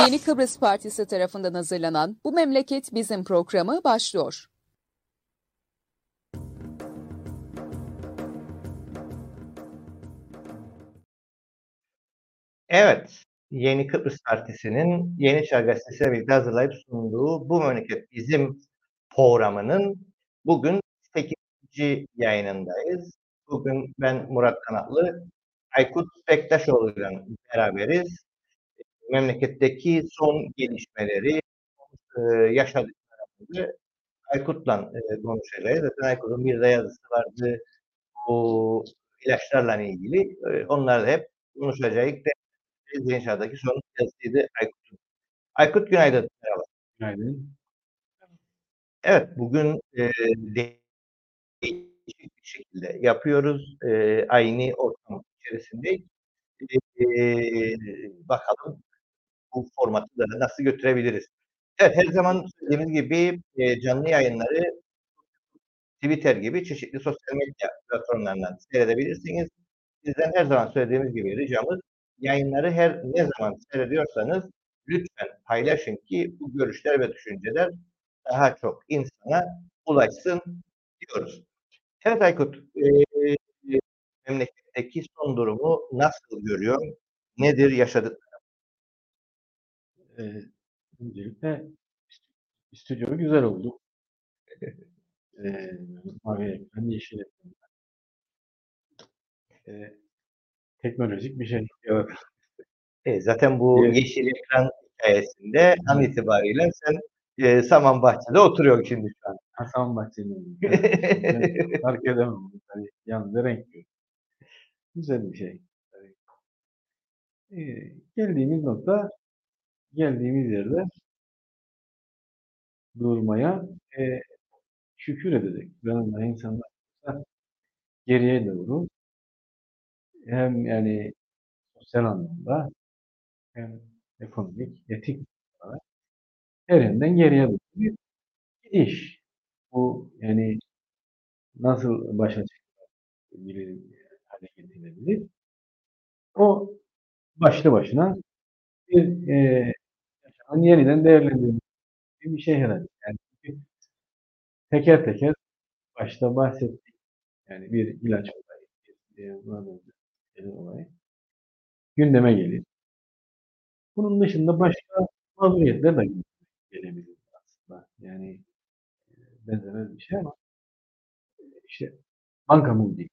Yeni Kıbrıs Partisi tarafından hazırlanan Bu Memleket Bizim programı başlıyor. Evet, Yeni Kıbrıs Partisi'nin Yeni Çağ Gazetesi'yle birlikte hazırlayıp sunduğu Bu Memleket Bizim programının bugün 8. yayınındayız. Bugün ben Murat Kanatlı, Aykut Bektaşoğlu ile beraberiz. Memleketteki son gelişmeleri, e, yaşadıklarımızı Aykut'la e, konuşacağız. Zaten Aykut'un bir de yazısı vardı bu ilaçlarla ilgili. E, onları da hep konuşacağız. Gençler'deki son yazısıydı Aykut'un. Aykut günaydın. Merhaba. Günaydın. Evet, bugün e, değişik bir şekilde yapıyoruz. E, aynı ortam içerisindeyiz. E, bakalım bu formatı da nasıl götürebiliriz. Evet, her zaman söylediğimiz gibi e, canlı yayınları Twitter gibi çeşitli sosyal medya platformlarından seyredebilirsiniz. Sizden her zaman söylediğimiz gibi ricamız yayınları her ne zaman seyrediyorsanız lütfen paylaşın ki bu görüşler ve düşünceler daha çok insana ulaşsın diyoruz. Evet Aykut, e, memleketteki son durumu nasıl görüyor? Nedir yaşadıkları? Ee, öncelikle stüdyo güzel oldu. ee, mavi ekran, yeşil ekran. Ee, teknolojik bir şey. Evet. E, zaten bu Evet. yeşil ekran hikayesinde an itibariyle sen e, Samanbahçe'de oturuyorsun şimdi şu an. Hasan Bahçeli'nin. Fark edemem. Tabii, yalnız renk. Güzel bir şey. Ee, geldiğimiz nokta, geldiğimiz yerde durmaya e, şükür edecek. Yanında insanlar geriye doğru hem yani sosyal anlamda hem ekonomik, etik olarak her yönden geriye doğru bir gidiş. Bu yani nasıl başa çıkılabilir, hale getirilebilir? O başlı başına bir e, yaşamın yeniden değerlendirilmesi bir şey herhalde. Yani çünkü teker teker başta bahsettik. Yani bir ilaç olayı, bir e, benzer olayı gündeme gelir. Bunun dışında başka mağduriyetler de gelebilir aslında. Yani e, benzemez bir şey ama e, işte banka mülki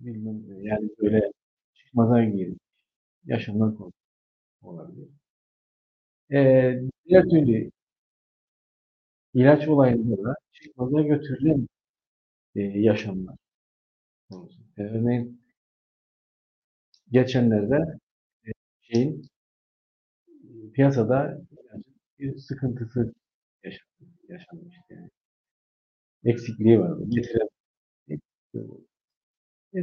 bilmem ne, yani böyle çıkmaza girmiş yaşanan konu olabilir. Ee, diğer türlü ilaç olayında da çıkmaza götürülen e, yaşamlar konusu. E, örneğin geçenlerde e, şeyin piyasada bir sıkıntısı yaşandı, yaşanmıştı. Yani. Eksikliği vardı. E,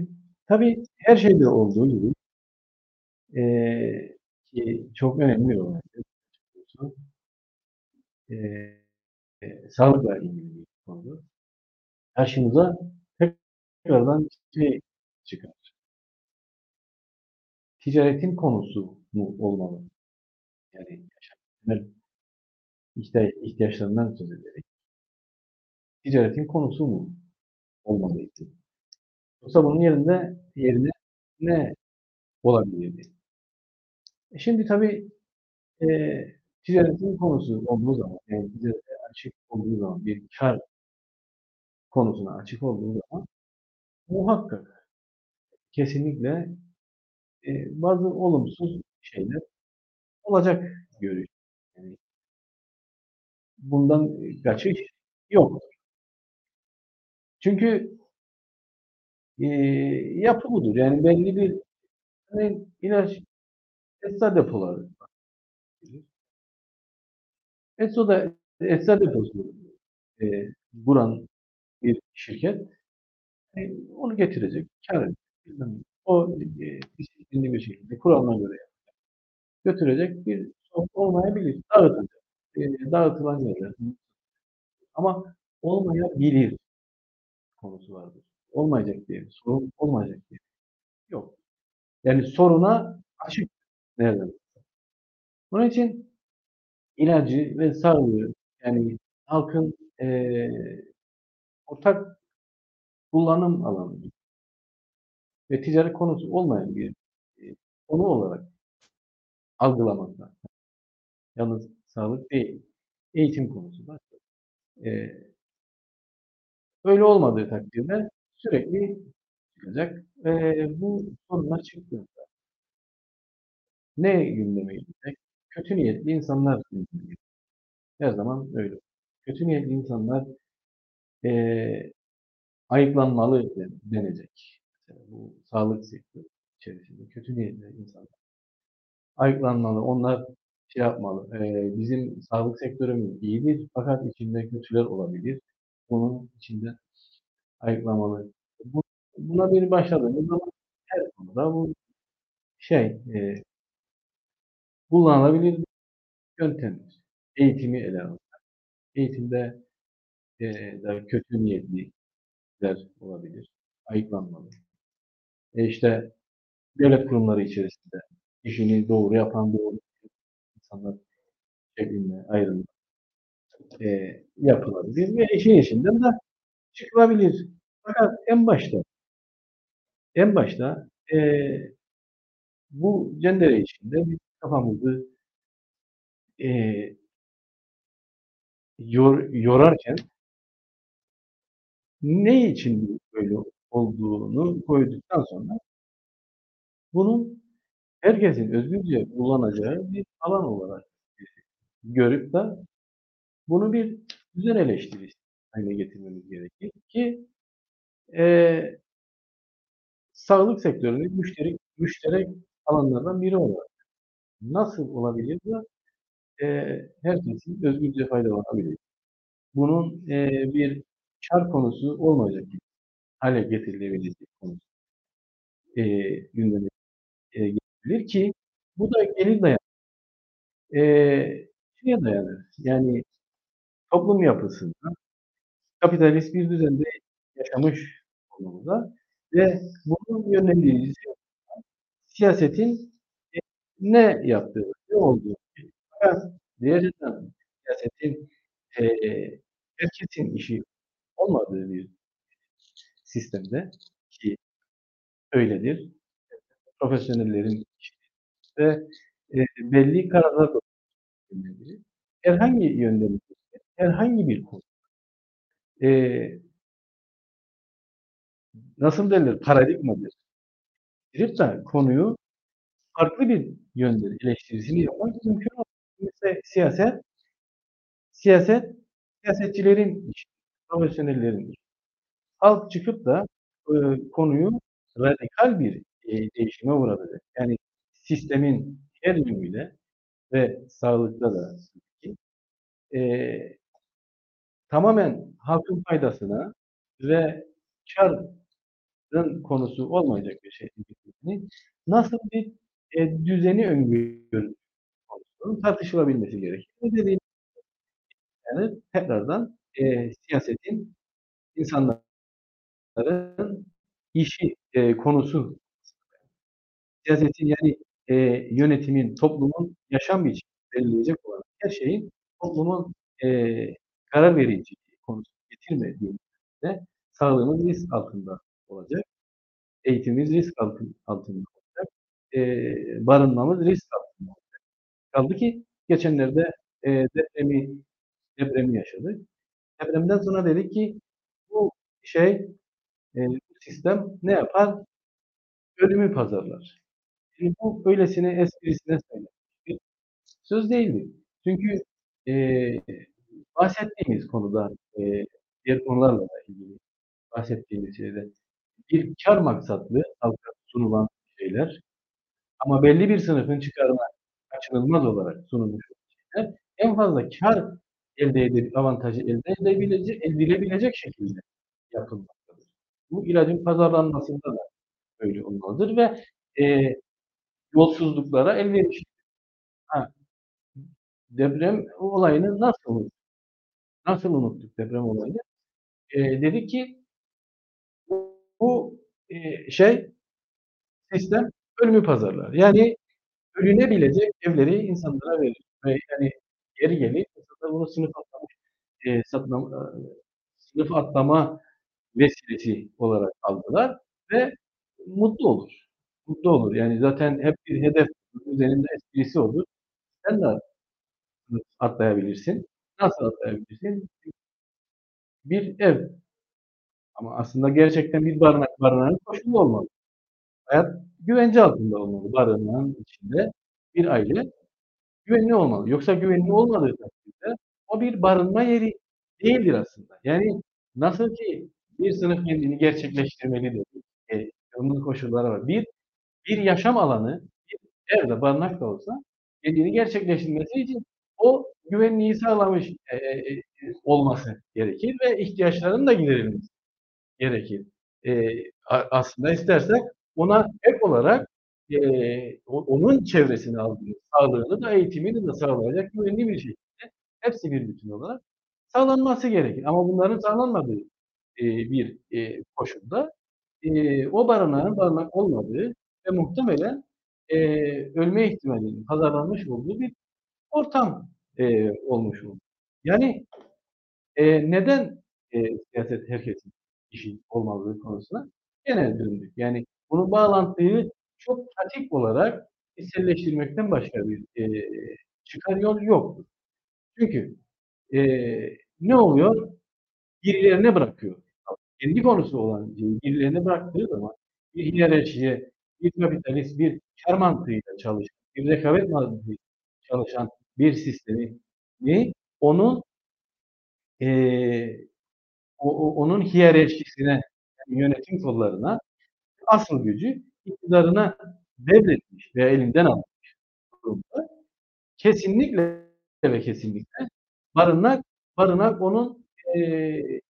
tabii her şeyde olduğu gibi e, ki çok önemli bir olay. E, e, sağlıkla ilgili bir konu. Karşımıza tekrardan şey çıkar. Ticaretin konusu mu olmalı? Yani yaşamın ihtiyaç, ihtiyaçlarından söz ederek ticaretin konusu mu olmalıydı? Yoksa bunun yerinde yerine ne olabilirdi? E şimdi tabii e, ticaretin konusu olduğu zaman, yani ticarete açık olduğu zaman, bir kar konusuna açık olduğu zaman muhakkak kesinlikle e, bazı olumsuz şeyler olacak görüş. Yani bundan kaçış yoktur. Çünkü e, yapı budur. Yani belli bir hani ilaç ecza depoları var. Etso'da ecza deposu e, buran bir şirket e, onu getirecek, kar edecek. O e, disiplinli bir şekilde kuralına göre. Götürecek bir olmayabilir. Dağıtacak. E, dağıtılan yerler. Ama olmayabilir konusu vardır. Olmayacak diye, sorun olmayacak diye. Yok. Yani soruna açık nereden? Onun için ilacı ve sağlığı yani halkın eee, ortak kullanım alanı ve ticari konusu olmayan bir e, konu olarak algılamakta. Yalnız sağlık değil, eğitim konusu da. E, öyle olmadığı takdirde sürekli çıkacak. E, bu sorunlar çıktığında ne gündeme gelecek? Kötü niyetli insanlar. Her zaman öyle. Kötü niyetli insanlar e, ayıklanmalı denecek. Mesela bu sağlık sektörü içerisinde kötü niyetli insanlar ayıklanmalı. Onlar şey yapmalı. E, bizim sağlık sektörümüz iyidir fakat içinde kötüler olabilir. Bunun içinde ayıklamalı. Bu, buna bir başladığımız zaman her konuda bu şey e, kullanılabilir bir. Eğitimi ele almak. Eğitimde e, de kötü niyetliler olabilir. Ayıklanmalı. E işte devlet kurumları içerisinde işini doğru yapan doğru insanlar şeklinde ayrılma e, yapılabilir ve işin içinden de çıkılabilir. Fakat en başta en başta e, bu cendere içinde biz kafamızı e, yor, yorarken ne için böyle olduğunu koyduktan sonra bunun herkesin özgürce kullanacağı bir alan olarak görüp de bunu bir düzen eleştirisi haline getirmemiz gerekir ki e, sağlık sektörünün müşterek, müşterek alanlardan biri olarak nasıl olabilir de e, herkesin özgürce faydalanabilir. Bunun e, bir kar konusu olmayacak hale getirilebilecek konu e, gündeme e, getirilir ki bu da gelir dayanır. E, dayanır. Yani toplum yapısında kapitalist bir düzende yaşamış olmamıza ve bunun yönlendiricisi siyasetin ne yaptığı, ne olduğu. Fakat diğer yandan siyasetin e, herkesin işi olmadığı bir sistemde ki öyledir. Profesyonellerin işi ve e, belli kararlar yönlendirir. Herhangi yönden herhangi bir konu e, nasıl denir paradigmadır. Girip de konuyu farklı bir yönden eleştirisini yapmak mümkün. Mesela siyaset siyaset siyasetçilerin işi, profesyonellerin. Halk çıkıp da e, konuyu radikal bir e, değişime uğratacak. Yani sistemin her yönüyle ve sağlıkta da e, tamamen halkın faydasına ve karın konusu olmayacak bir şey nasıl bir e, düzeni öngörüyor konusunun tartışılabilmesi gerekir. Dediğim yani tekrardan e, siyasetin insanların işi e, konusu siyasetin yani e, yönetimin, toplumun yaşam biçimi belirleyecek olan her şeyin toplumun e, karar verici konusu getirmediğinde sağlığımız risk altında olacak. Eğitimimiz risk altında olacak. E, barınmamız risk altında. Kaldı ki geçenlerde e, depremi depremi yaşadık. Depremden sonra dedik ki bu şey e, bu sistem ne yapar? Ölümü pazarlar. Şimdi bu öylesine esprisine söylenmiş bir söz değildi. Çünkü e, bahsettiğimiz konuda e, diğer konularla da ilgili bahsettiğimiz şeyde bir kar maksatlı halka sunulan şeyler ama belli bir sınıfın çıkarına kaçınılmaz olarak sunulmuş şeyler en fazla kar elde edip avantajı elde edebilecek, edilebilecek şekilde yapılmaktadır. Bu ilacın pazarlanmasında da öyle olmalıdır ve e, yolsuzluklara elverişli. Ha, deprem olayını nasıl unuttuk? Nasıl unuttuk deprem olayını? E, dedi ki bu e, şey sistem ölümü pazarlar. Yani ölünebilecek evleri insanlara verir. Ve yani Yeri geliyor insanlar bunu sınıf atlamış, eee, satın sınıf atlama vesilesi olarak aldılar ve mutlu olur. Mutlu olur. Yani zaten hep bir hedef üzerinde esprisi olur. Sen de atlayabilirsin. Nasıl atlayabilirsin? Bir ev. Ama aslında gerçekten bir barınak barınağın koşulu olmalı. Hayat güvence altında olmalı barınağın içinde bir aile güvenli olmalı. Yoksa güvenli olmadığı takdirde o bir barınma yeri değildir aslında. Yani nasıl ki bir sınıf kendini gerçekleştirmelidir. Eee, onun koşulları var. Bir bir yaşam alanı, bir evde barınak da olsa kendini gerçekleştirmesi için o güvenliği sağlamış, eee, olması gerekir ve ihtiyaçların da giderilmesi gerekir. A aslında istersek ona ek olarak, o onun çevresine aldığımız sağlığını da eğitimini de sağlayacak güvenli bir şekilde hepsi bir bütün olarak sağlanması gerekir. Ama bunların sağlanmadığı, eee, bir, eee, koşulda, eee, o barınağın barınak olmadığı ve muhtemelen, eee, ölme ihtimalinin pazarlanmış olduğu bir ortam, eee, olmuş olur. Yani, eee, neden, eee, siyaset herkesin işi olmadığı konusuna gene döndük. Yani bunun bağlantıyı çok pratik olarak içselleştirmekten başka bir, eee, çıkar yol yoktur. Çünkü, eee, ne oluyor? Birilerine bırakıyor. Kendi konusu olan şeyi birilerine bıraktığı zaman bir hiyerarşiye, bir kapitalist, bir kâr mantığıyla çalışan, bir rekabet mantığıyla çalışan bir sistemi ni onun o o onun hiyerarşisine, yani yönetim kollarına, asıl gücü iktidarına devretmiş ve elinden almış durumda. Kesinlikle ve kesinlikle barınak barınak onun, eee,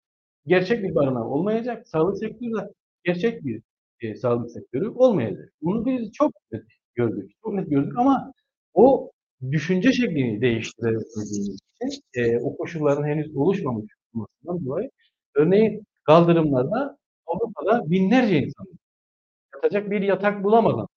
gerçek bir barınağı olmayacak. Sağlık sektörü de gerçek bir, eee, sağlık sektörü olmayacak. Bunu biz çok net gördük. Çok net gördük ama o düşünce şeklini değiştiremediğimiz için, eee, o koşulların henüz oluşmamış olmasından dolayı örneğin kaldırımlarda Avrupa'da binlerce insan yatacak bir yatak bulamadan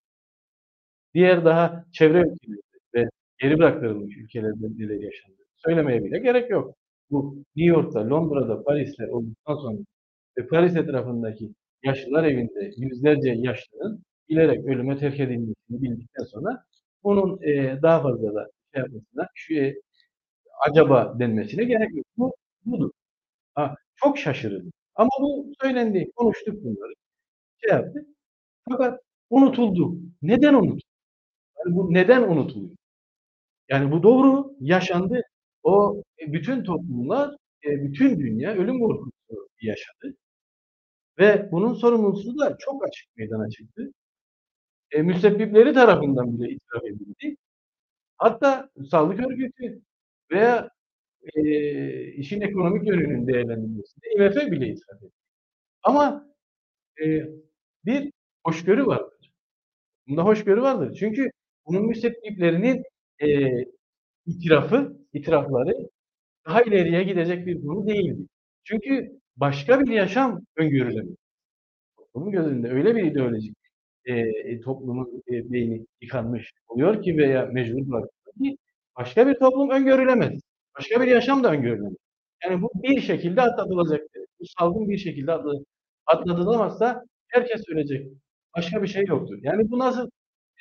diğer daha çevre ülkelerde ve geri bırakılmış ülkelerde neler yaşandığını söylemeye bile gerek yok. Bu New York'ta, Londra'da, Paris'te olduktan sonra ve Paris etrafındaki yaşlılar evinde yüzlerce yaşlının bilerek ölüme terk edilmesini bildikten sonra bunun, eee, daha fazla da şey yapmasına, şu, eee, acaba denmesine gerek yok. Bu budur. Ha, çok şaşırırım. Ama bu söylendi, konuştuk bunları, şey yaptık. Fakat unutuldu. Neden unutuldu? Yani bu neden unutuluyor? Yani bu doğru, yaşandı. O, eee, bütün toplumlar, eee, bütün dünya ölüm korkusu yaşadı. Ve bunun sorumlusu da çok açık meydana çıktı. Eee, müsebbipleri tarafından bile itiraf edildi. Hatta Sağlık Örgütü veya, eee, işin ekonomik yönünün değerlendirilmesinde IMF bile itiraf etti. Ama, eee, bir hoşgörü vardır. Bunda hoşgörü vardır. Çünkü bunun müsebbiplerinin, eee, itirafı, itirafları daha ileriye gidecek bir konu değildi. Çünkü başka bir yaşam öngörülemiyor. Toplumun gözünde öyle bir ideolojik, eee, toplumun, eee, beyni yıkanmış oluyor ki veya mecbur bırakılıyor ki başka bir toplum öngörülemez. Başka bir yaşam da öngörülemez. Yani bu bir şekilde atlatılacaktır. Bu salgın bir şekilde atla atlatılamazsa herkes ölecek. Başka bir şey yoktur. Yani bu nasıl,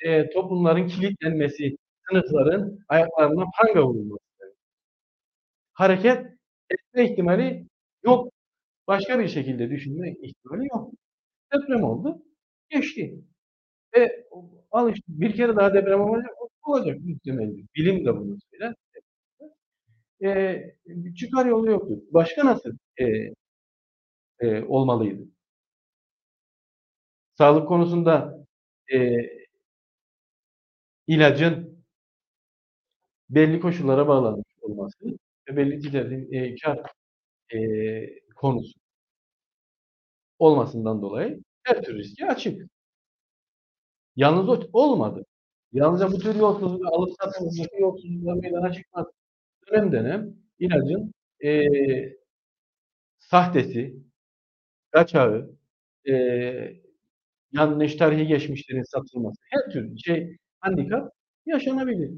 eee, toplumların kilitlenmesi, sınıfların ayaklarına pranga vurulması. Hareket etme ihtimali yok. Başka bir şekilde düşünme ihtimali yok. Deprem oldu, geçti. Ve o alıştık. Bir kere daha deprem olacak? Olacak muhtemelen. Bilim de bunu söyler. Eee, çıkar yolu yoktur. Başka nasıl, eee, eee, olmalıydı? Sağlık konusunda, eee ilacın belli koşullara bağlanmış olması ve belli ticaretin, eee, kâr, eee, konusu olmasından dolayı her tür riske açık. Yalnız olmadı. Yalnızca bu tür yolsuzluk, alım satımdaki yolsuzluklar meydana çıkmadı. Dönem dönem ilacın, eee, sahtesi, kaçağı, eee, yanlış tarihi geçmişlerin satılması, her türlü şey, handikap yaşanabilir.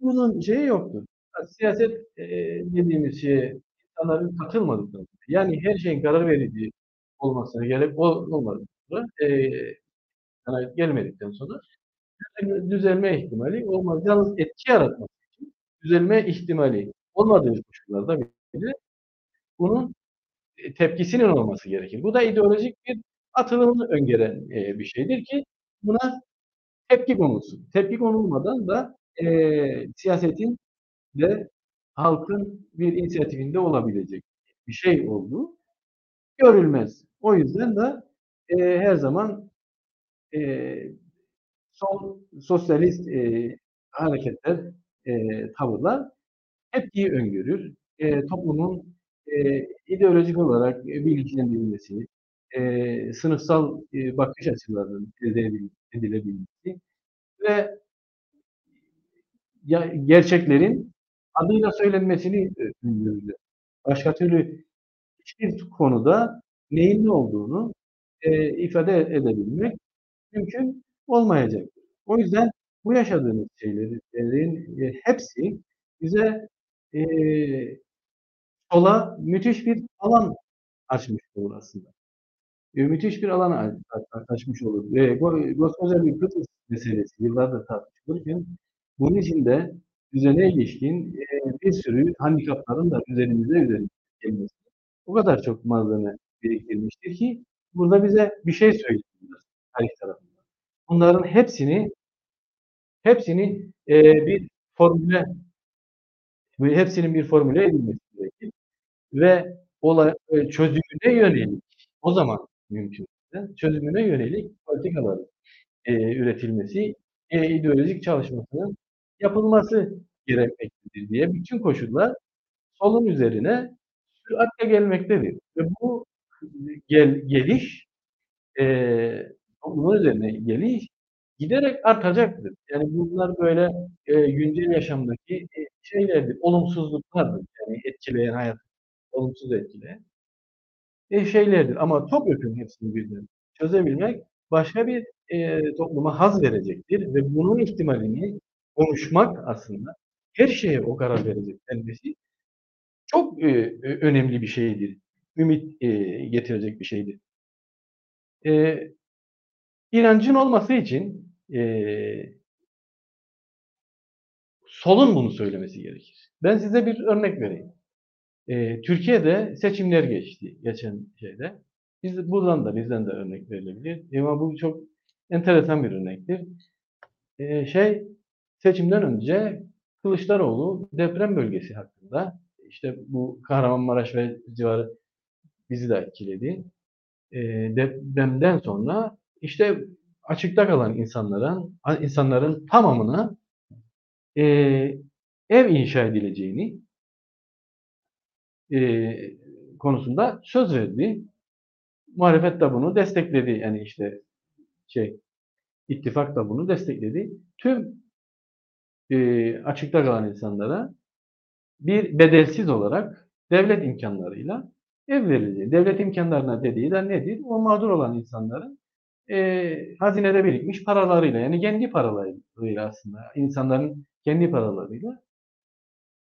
Bunun şeyi yoktur. siyaset e, dediğimiz şeye insanların katılmadıkları, yani her şeyin karar verici olmasına gerek olmadıktan sonra e, sana gelmedikten sonra düzelme ihtimali olmaz. Yalnız etki yaratması için düzelme ihtimali olmadığı koşullarda bile bunun e, tepkisinin olması gerekir. Bu da ideolojik bir atılımını öngören e, bir şeydir ki buna tepki konulsun. Tepki konulmadan da e, siyasetin ve halkın bir inisiyatifinde olabilecek bir şey olduğu görülmez. O yüzden de e, her zaman e, sol sosyalist e, hareketler, e, tavırlar tepkiyi öngörür. E, toplumun e, ideolojik olarak bilinçlendirilmesi, e, sınıfsal e, bakış açılarının elde edilebilmesi ve ya, gerçeklerin adıyla söylenmesini öngörülür. Başka türlü hiçbir konuda neyin ne olduğunu e, ifade edebilmek mümkün olmayacak. O yüzden bu yaşadığımız şeylerin e, hepsi bize e, sola müthiş bir alan açmış olur aslında. E, müthiş bir alan açmış olur. Ve koskoca bir Kıbrıs meselesi yıllardır tartışılırken bunun içinde düzene ilişkin e, bir sürü handikapların da üzerimize üzerimize gelmesi o kadar çok malzeme biriktirmiştir ki burada bize bir şey söylüyorlar tarih tarafından. Bunların hepsini hepsini e, bir formüle hepsinin bir formüle edilmesi gerekir. Ve olay e, çözümüne yönelik o zaman mümkün. Çözümüne yönelik politikaların e, üretilmesi, e, ideolojik çalışmasının yapılması gerekmektedir diye bütün koşullar solun üzerine süratle gelmektedir. Ve bu gel, geliş e, toplumun üzerine geliş giderek artacaktır. Yani bunlar böyle e, güncel yaşamdaki e, şeylerdir, olumsuzluklardır. Yani etkileyen hayat, olumsuz etkileyen e, şeylerdir. Ama topyekun hepsini birden çözebilmek başka bir e, topluma haz verecektir ve bunun ihtimalini konuşmak aslında her şeye o karar verecek denmesi çok e, önemli bir şeydir. Ümit e, getirecek bir şeydir. E, inancın olması için e, solun bunu söylemesi gerekir. Ben size bir örnek vereyim. E, Türkiye'de seçimler geçti geçen şeyde. Biz buradan da bizden de örnek verilebilir. Ama bu çok enteresan bir örnektir. E, şey seçimden önce Kılıçdaroğlu deprem bölgesi hakkında işte bu Kahramanmaraş ve civarı bizi de etkiledi. E, depremden sonra işte açıkta kalan insanların insanların tamamına e, ev inşa edileceğini e, konusunda söz verdi. Muhalefet de bunu destekledi. Yani işte şey ittifak da bunu destekledi. Tüm e, açıkta kalan insanlara bir bedelsiz olarak devlet imkanlarıyla ev verilecek. Devlet imkanlarına dediği de nedir? O mağdur olan insanların e, hazinede birikmiş paralarıyla yani kendi paralarıyla aslında insanların kendi paralarıyla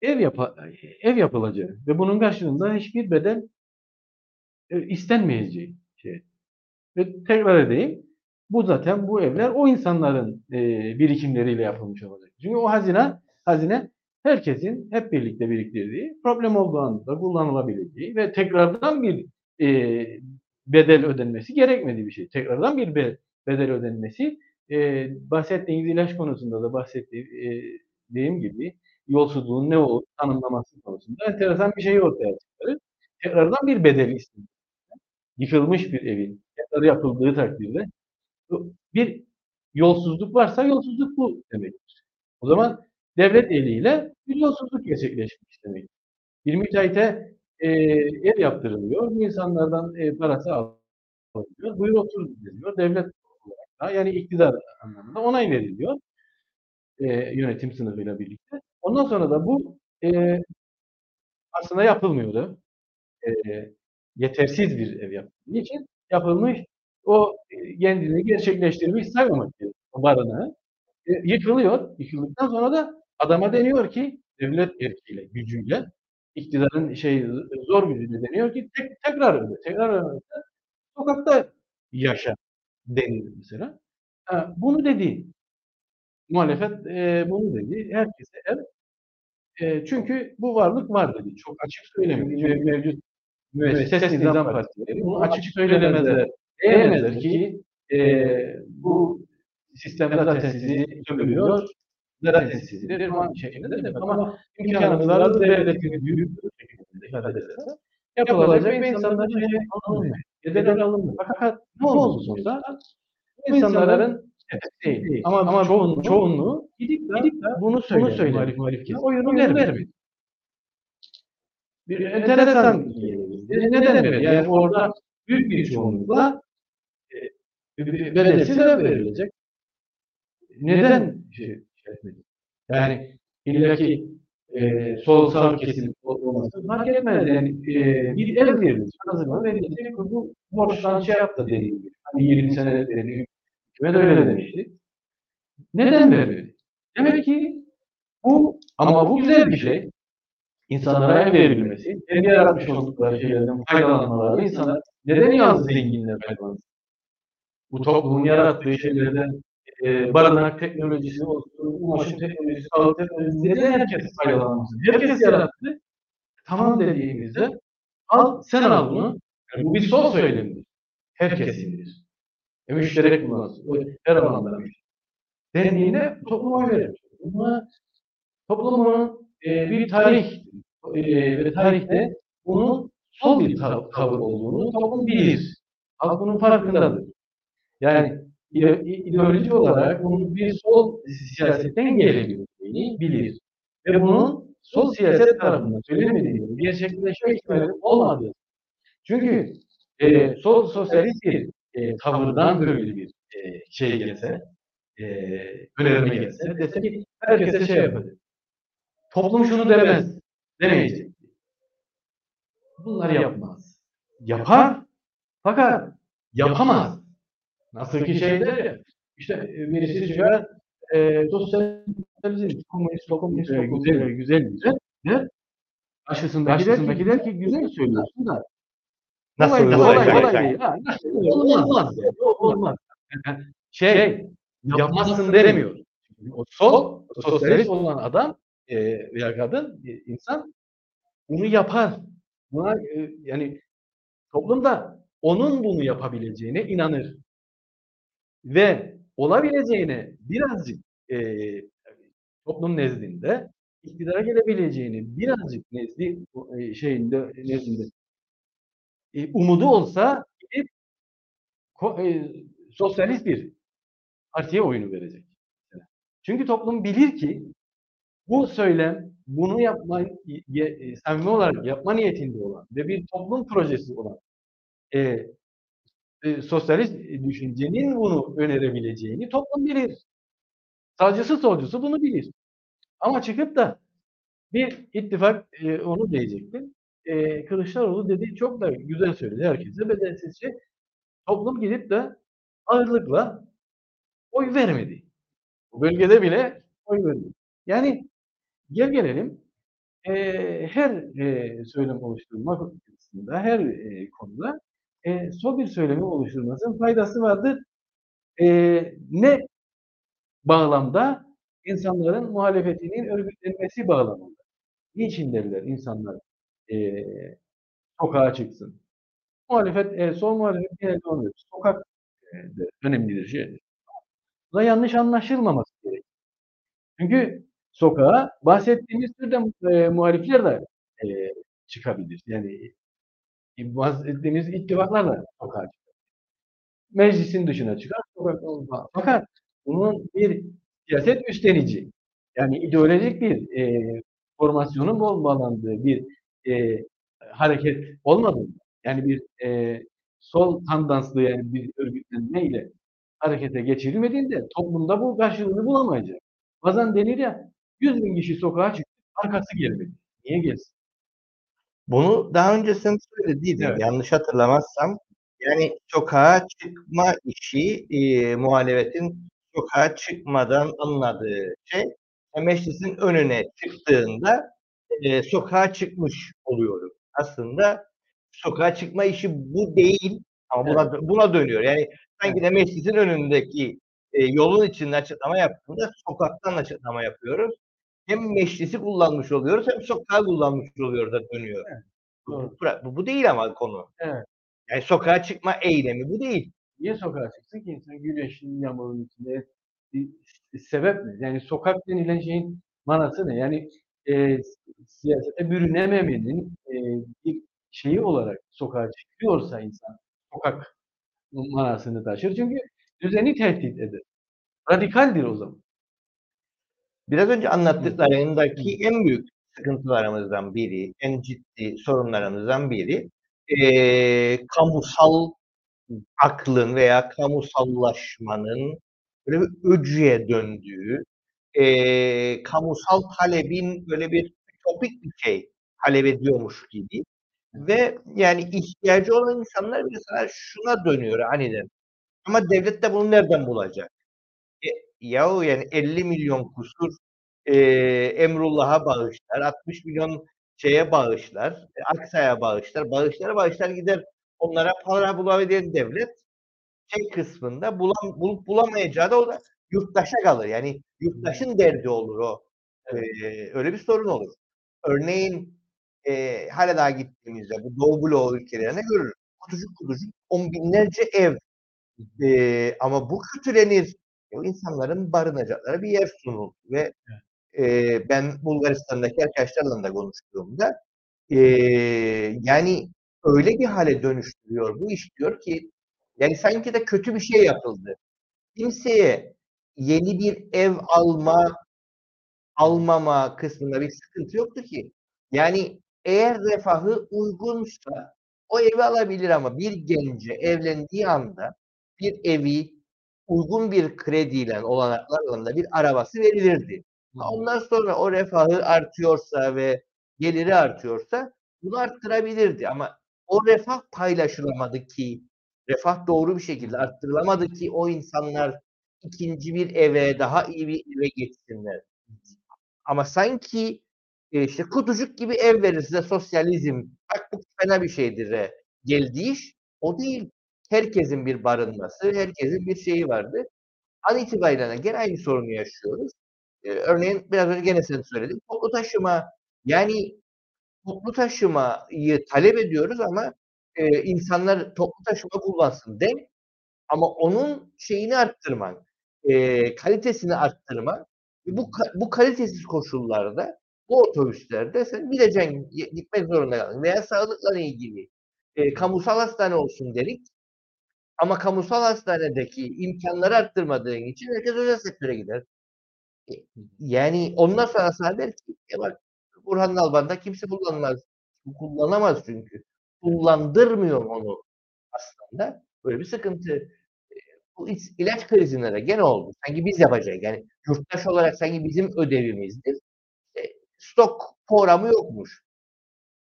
ev yap ev yapılacağı ve bunun karşılığında hiçbir bedel e, istenmeyeceği şey. Ve tekrar edeyim bu zaten bu evler o insanların e, birikimleriyle yapılmış olacak. Çünkü o hazine hazine herkesin hep birlikte biriktirdiği, problem olduğu anda kullanılabileceği ve tekrardan bir e, bedel ödenmesi gerekmediği bir şey. Tekrardan bir bedel ödenmesi e, bahsettiğiniz ilaç konusunda da bahsettiğim gibi yolsuzluğun ne olduğunu tanımlaması konusunda enteresan bir şey ortaya çıkarır. Tekrardan bir bedel istiyor. Yıkılmış bir evin tekrar yapıldığı takdirde bir yolsuzluk varsa yolsuzluk bu demektir. O zaman devlet eliyle bir yolsuzluk gerçekleşmiş demek. Bir müteahhite e, ev yaptırılıyor. Bu insanlardan e, parası alınıyor. Buyur otur deniyor. Devlet yani iktidar anlamında onay veriliyor. E, yönetim sınıfıyla birlikte. Ondan sonra da bu e, aslında yapılmıyordu. E, yetersiz bir ev yapıldığı için yapılmış o e, kendini gerçekleştirmiş saymamak barınağı. E, yıkılıyor. Yıkıldıktan sonra da adama deniyor ki devlet erkiyle, gücüyle iktidarın şey zor gücüyle deniyor ki tek, tekrar öyle. Tekrar öyle. Sokakta yaşa deniyor mesela. Ha, bunu dedi. Muhalefet e, bunu dedi. Herkese el. E, çünkü bu varlık var dedi. Çok açık söylemiyor. Mev- Mevcut müesses nizam partileri bunu açık söylemezler. Diyemezler ki e, bu sistem zaten sizi sömürüyor. Zaten sizidir falan şeklinde demek. Ama imkanımız var. Devletin büyük bir şekilde ifade ederse yapılacak ve insanların alınmıyor. Bedeller alınmıyor. Fakat ne oldu sonuçta? Bu insanların evet, değil. Ama, ama çoğunluğu, çoğunluğu gidip de, gidip de bunu söyledi. Bunu söyledi. Muhalif, muhalif kesim. Oyunu vermedi. Bir enteresan gelebildi. Neden vermedi? Yani orada büyük bir çoğunlukla e, bedelsiz de verilecek. Neden şey, şey etmedi? Yani illaki e, sol sağ kesim olması fark etmez. Yani e, bir el verilir. Hazırlan verilecek. Bu borçtan şey yaptı dediğim gibi. Hani 20 sene verilir. Kime de öyle demişti. Neden vermedi? Demek ki bu ama bu güzel bir şey. İnsanlara el verilmesi, kendi yaratmış oldukları şeylerden faydalanmaları insanlar neden yalnız zenginler faydalansın? Bu toplumun yarattığı şeylerden e, barınak teknolojisi olsun, ulaşım teknolojisi, sağlık teknolojisi neden herkes faydalanmasın? Herkes yarattı. Tamam dediğimizde al sen al bunu. Yani bu bir sol söylemidir. Herkes. E, müşterek kullansın. O her alanda müşterek. Dendiğinde toplum oy verir. Buna toplumun e, bir tarih e, ve tarihte bunun sol bir tav- tavır olduğunu toplum bilir. Halk bunun farkındadır. Yani ide- ideolojik olarak bunun bir sol siyasetten gelebildiğini bilir. Ve bunun sol siyaset tarafından söylemediğini, gerçekleşme ihtimali olmadığı. Çünkü e, sol sosyalist bir e, tavırdan böyle bir e, şey gelse, e, önerme gelse, dese ki herkese şey yapacak. Toplum şunu demez, demeyecek. Bunları yapmaz. Yapar, fakat yapamaz. Nasıl ki şeyler ya, işte birisi çıkar, e, sosyalizm, komünist, komünist, güzel, güzel, güzel, der. Karşısındaki, der, der ki güzel söylüyorsun da Nasıl Kolay, kolay, kolay değil. Ha, nasıl olmaz. Olmaz. yani, Olmaz. Şey, yapmazsın demiyor. O sol, sosyalist olan adam e, veya kadın, e, insan bunu yapar. Buna, e, yani toplumda onun bunu yapabileceğine inanır. Ve olabileceğine birazcık e, toplum nezdinde iktidara gelebileceğini birazcık nezdi e, şeyinde nezdinde e, umudu olsa gidip e, sosyalist bir partiye oyunu verecek. Çünkü toplum bilir ki bu söylem bunu yapma e, samimi olarak yapma niyetinde olan ve bir toplum projesi olan e, e, sosyalist düşüncenin bunu önerebileceğini toplum bilir. Sağcısı solcusu bunu bilir. Ama çıkıp da bir ittifak e, onu diyecektim. E, Kılıçdaroğlu dediği çok da güzel söyledi herkese bedelsizce. Toplum gidip de ağırlıkla oy vermedi. Bu bölgede bile oy vermedi. Yani gel gelelim e, her e, söylem oluşturma konusunda, her e, konuda e, sol bir söylemi oluşturmasının faydası vardır. E, ne bağlamda? İnsanların muhalefetinin örgütlenmesi bağlamında. Niçin derler insanlar e, sokağa çıksın? Muhalefet, e, sol muhalefet genelde onu. Sokak e, de önemlidir şeydir. Bu da yanlış anlaşılmaması gerekiyor. Çünkü sokağa bahsettiğimiz türde e, muhalifler de e, çıkabilir. Yani e, bahsettiğimiz ittifaklar da sokağa çıkar. Meclisin dışına çıkar, sokak olmaz. Fakat bunun bir siyaset üstlenici, yani ideolojik bir e, formasyonun bol bağlandığı bir e, hareket olmadığında, yani bir e, sol tandanslı yani bir örgütlenme ile harekete geçirilmediğinde toplumda bu karşılığını bulamayacak. Bazen denir ya 100 bin kişi sokağa çıktı, arkası gelmedi. Niye gelsin? Bunu daha öncesinde söylediydim. Evet. Yanlış hatırlamazsam. Yani sokağa çıkma işi e, muhalefetin sokağa çıkmadan anladığı şey e, meclisin önüne çıktığında e, sokağa çıkmış oluyoruz. Aslında sokağa çıkma işi bu değil ama buna buna dönüyor. Yani sanki de meclisin önündeki e, yolun içinde açıklama yaptığında sokaktan açıklama yapıyoruz. Hem meclisi kullanmış oluyoruz hem sokağı kullanmış oluyoruz da dönüyor. Evet, Bu, bu, bu değil ama konu. Evet. Yani sokağa çıkma eylemi bu değil. Niye sokağa çıksın ki insan güneşin yağmurun içinde bir sebep ne? Yani sokak denilen şeyin manası ne? Yani e, siyasete bürünememenin e, bir şeyi olarak sokağa çıkıyorsa insan sokak manasını taşır. Çünkü düzeni tehdit eder. Radikaldir o zaman. Biraz önce anlattıklarındaki en büyük sıkıntılarımızdan biri, en ciddi sorunlarımızdan biri e, kamusal aklın veya kamusallaşmanın böyle bir öcüye döndüğü, e, kamusal talebin böyle bir topik bir şey talep ediyormuş gibi ve yani ihtiyacı olan insanlar mesela şuna dönüyor aniden. Ama devlet de bunu nereden bulacak? E, yahu yani 50 milyon kusur e, Emrullah'a bağışlar, 60 milyon şeye bağışlar, e, Aksa'ya bağışlar, bağışlara bağışlar gider onlara para bulabilen devlet şey kısmında bulam, bulup bulamayacağı da o da yurttaşa kalır. Yani yurttaşın derdi olur o. E, öyle bir sorun olur. Örneğin e, hala daha gittiğimizde bu Doğu Bloğu ülkelerine görürüz. Kutucuk kutucuk on binlerce ev. E, ama bu kötülenir. O insanların barınacakları bir yer sunuldu ve e, ben Bulgaristan'daki arkadaşlarla da konuştuğumda e, yani öyle bir hale dönüştürüyor bu iş diyor ki yani sanki de kötü bir şey yapıldı. Kimseye yeni bir ev alma almama kısmında bir sıkıntı yoktu ki. Yani eğer refahı uygunsa o evi alabilir ama bir gence evlendiği anda bir evi uygun bir krediyle olanaklarla bir arabası verilirdi. Ondan sonra o refahı artıyorsa ve geliri artıyorsa bunu arttırabilirdi ama o refah paylaşılamadı ki refah doğru bir şekilde arttırılamadı ki o insanlar ikinci bir eve, daha iyi bir eve geçsinler. Ama sanki e, işte kutucuk gibi ev verir size sosyalizm. Bak bu fena bir şeydir. E. Geldiği iş o değil. Herkesin bir barınması, herkesin bir şeyi vardı. An itibariyle gene aynı sorunu yaşıyoruz. Ee, örneğin biraz önce gene sen söyledin. Toplu taşıma yani toplu taşımayı talep ediyoruz ama e, insanlar toplu taşıma kullansın de ama onun şeyini arttırmak, e, kalitesini arttırmak bu bu kalitesiz koşullarda bu otobüslerde sen bileceksin gitmek zorunda kaldın. Veya sağlıkla ilgili e, kamusal hastane olsun dedik. Ama kamusal hastanedeki imkanları arttırmadığın için herkes özel sektöre gider. E, yani ondan sonra sana der ki e bak Burhan Alban'da kimse kullanmaz. Kullanamaz çünkü. Kullandırmıyor onu aslında. Böyle bir sıkıntı. Bu ilaç krizinde de gene oldu. Sanki biz yapacağız. Yani yurttaş olarak sanki bizim ödevimizdir. E, stok programı yokmuş.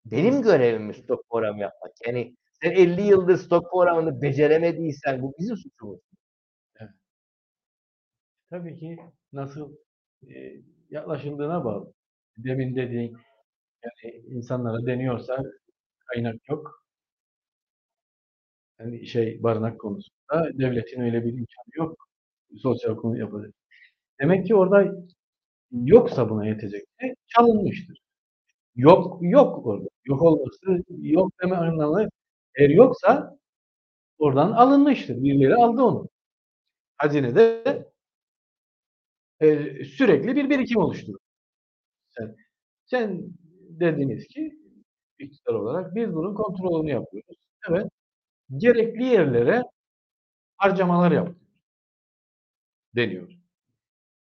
Benim görevim stok programı yapmak. Yani sen 50 yıldır stok programını beceremediysen bu bizim suçumuz. Evet. Tabii ki nasıl e, yaklaşıldığına bağlı. Demin dediğin yani insanlara deniyorsa kaynak yok. Yani şey barınak konusunda devletin öyle bir imkanı yok. Sosyal konu yapacak. Demek ki orada yoksa buna yetecek şey çalınmıştır. Yok, yok orada. Yok olması, yok deme anlamı eğer yoksa oradan alınmıştır. Birileri aldı onu. Hazinede e, sürekli bir birikim oluşturur. Sen, sen dediniz ki iktidar olarak biz bunun kontrolünü yapıyoruz. Evet. Gerekli yerlere harcamalar yapıyoruz. Deniyor.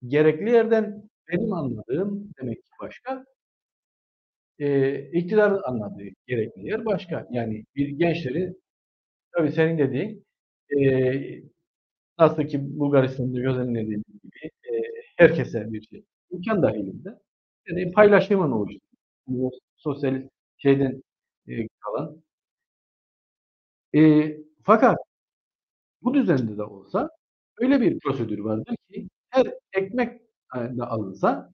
Gerekli yerden benim anladığım demek ki başka. E, iktidar anladığı gerekli yer başka. Yani bir gençleri tabii senin dediğin e, nasıl ki Bulgaristan'da gözlemlediğim gibi e, herkese bir şey. imkan dahilinde. Yani paylaşımın oluştu. Bu sosyal şeyden e, kalan. E, fakat bu düzende de olsa öyle bir prosedür vardır ki her ekmek de alınsa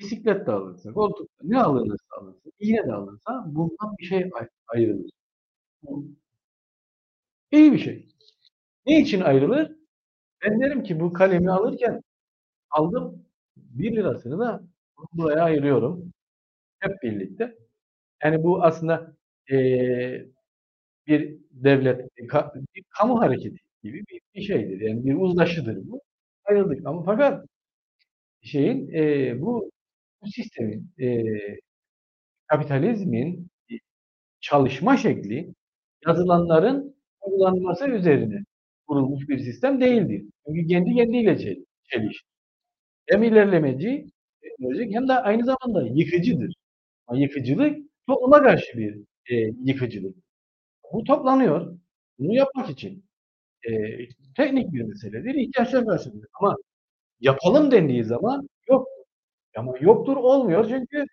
bisiklet de alınsa, koltuk da ne alınırsa alınsa, iğne de alınsa bundan bir şey ay ayrılır. İyi bir şey. Ne için ayrılır? Ben derim ki bu kalemi alırken aldım, ₺1'sını da buraya ayırıyorum hep birlikte. Yani bu aslında, eee, bir devlet, bir kamu hareketi gibi bir şeydir. Yani bir uzlaşıdır bu. Ayrıldık ama fakat şeyin, eee, bu bu sistemin, eee, kapitalizmin çalışma şekli yazılanların uygulanması üzerine kurulmuş bir sistem değildir. Çünkü kendi kendiyle çel çelişir. Hem ilerlemeci, hem de aynı zamanda yıkıcıdır. Ha, yıkıcılık topluma karşı bir, eee, yıkıcılık. Bu toplanıyor. Bunu yapmak için, eee, teknik bir meseledir, ihtiyaçlar karşılanıyor ama yapalım dendiği zaman yoktur. Ama yoktur olmuyor çünkü,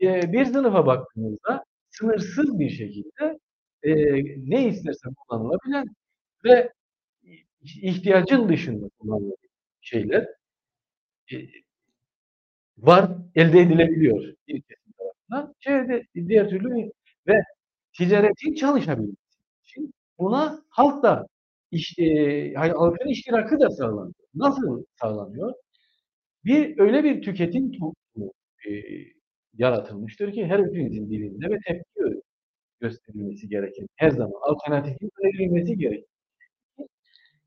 eee, bir sınıfa baktığınızda sınırsız bir şekilde, eee, ne isterse kullanılabilen ve ihtiyacın dışında kullanılabilen şeyler, eee, var, elde edilebiliyor bir tarafından. Şöyle diğer türlü ve ticaretin çalışabilmesi için buna halk da iş eee, hani, halkın iştirakı da sağlanıyor. Nasıl sağlanıyor? Bir öyle bir tüketim toplumu, eee, yaratılmıştır ki her ülkenin dilinde ve tepki gö gösterilmesi gereken, her zaman alternatifin önerilmesi gerekir ki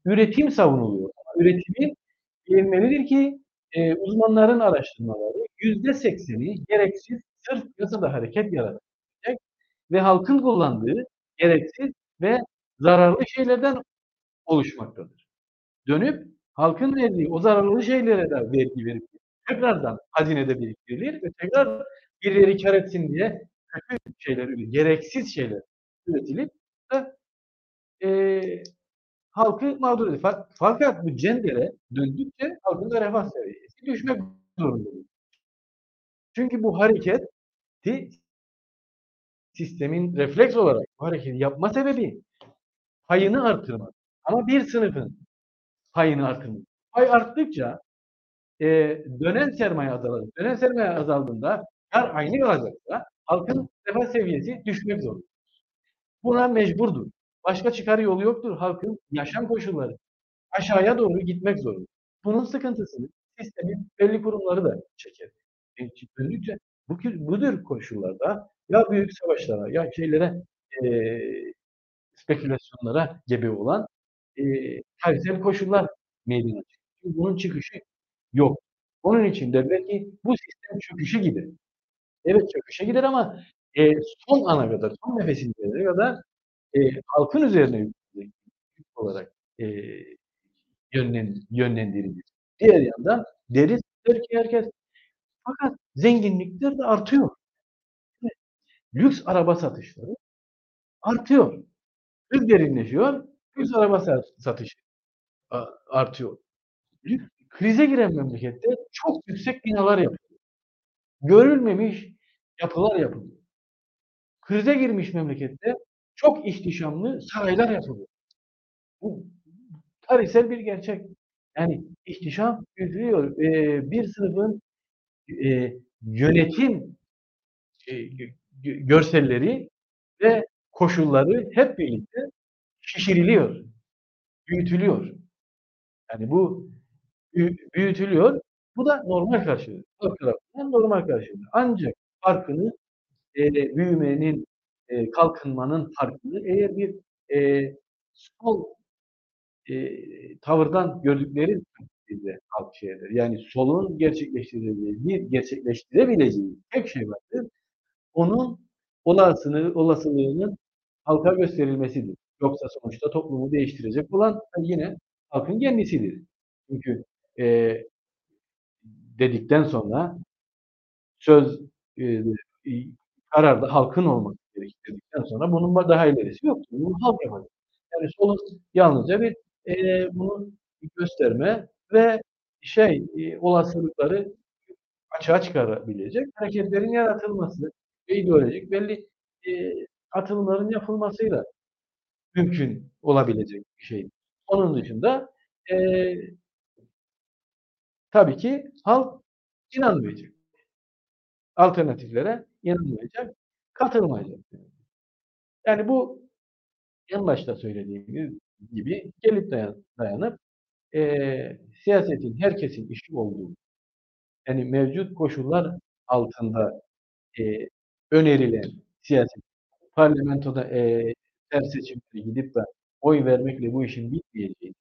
üretim savunuluyor. Ama üretimin bilinmelidir ki, eee, uzmanların araştırmaları %80'i gereksiz, sırf piyasada hareket yaratabilecek ve halkın kullandığı gereksiz ve zararlı şeylerden oluşmaktadır. Dönüp halkın verdiği o zararlı şeylere de vergi verip tekrardan hazinede biriktirilir ve tekrar birileri kâr etsin diye kötü şeyler, gereksiz şeyler üretilip ve, eee, halkı mağdur edilir. Fa fakat bu cendere döndükçe halkın da refah seviyesi düşmek zorundadır. Çünkü bu hareketi sistemin refleks olarak bu hareketi yapma sebebi payını artırmak ama bir sınıfın payını artırmak. Pay arttıkça, eee, dönen sermaye azalır. Dönen sermaye azaldığında kâr aynı kalacaksa halkın refah seviyesi düşmek zorundadır. Buna mecburdur. Başka çıkar yolu yoktur. Halkın yaşam koşulları aşağıya doğru gitmek zorunda. Bunun sıkıntısını sistemin belli kurumları da çeker. döndükçe bu bu koşullarda ya büyük savaşlara ya şeylere, eee, spekülasyonlara gebe olan, eee, tarihsel koşullar meydana. Çünkü bunun çıkışı yok. Onun için derler ki bu sistem çöküşe gider. Evet, çöküşe gider ama, eee, son ana kadar, son nefesine kadar, eee, halkın üzerine olarak, eee, yönlen yönlendirilir. Diğer yandan deriz der ki herkes fakat zenginlikler de artıyor. Lüks araba satışları artıyor. Hız derinleşiyor, lüks araba sa satışı artıyor. Krize giren memlekette çok yüksek binalar yapılıyor. Görülmemiş yapılar yapılıyor. Krize girmiş memlekette çok ihtişamlı saraylar yapılıyor. Bu tarihsel bir gerçek. Yani ihtişam büyütülüyor. Eee, bir sınıfın, eee, yönetim, gö görselleri ve koşulları hep birlikte şişiriliyor, büyütülüyor. Yani bu büyü büyütülüyor. Bu da normal tarafından normal karşılanıyor. Ancak farkını, eee, büyümenin, eee, kalkınmanın farkını eğer bir, eee, sol, eee, tavırdan gördükleri takdirde halk şey eder. Yani solun gerçekleştirebileceği, gerçekleştirebileceği tek şey vardır. Onun olasını olasılığının halka gösterilmesidir. Yoksa sonuçta toplumu değiştirecek olan yine halkın kendisidir. Çünkü, eee, dedikten sonra söz, eee, iii, karar da halkın olması gerekir dedikten sonra bunun daha ilerisi yoktur. Bunu halk yapacak. Yani solun yalnızca bir, eee, bunu gösterme ve şey, eee, olasılıkları açığa çıkarabilecek hareketlerin yaratılması ve ideolojik belli, eee, atılımların yapılmasıyla mümkün olabilecek bir şeydir. Onun dışında, eee tabii ki halk inanmayacak. alternatiflere yanılmayacak, katılmayacak. Yani bu en başta söylediğimiz gibi gelip dayan, dayanıp e, siyasetin herkesin işi olduğu, yani mevcut koşullar altında e, önerilen siyaset, parlamentoda e, her seçimde gidip de oy vermekle bu işin bitmeyeceği,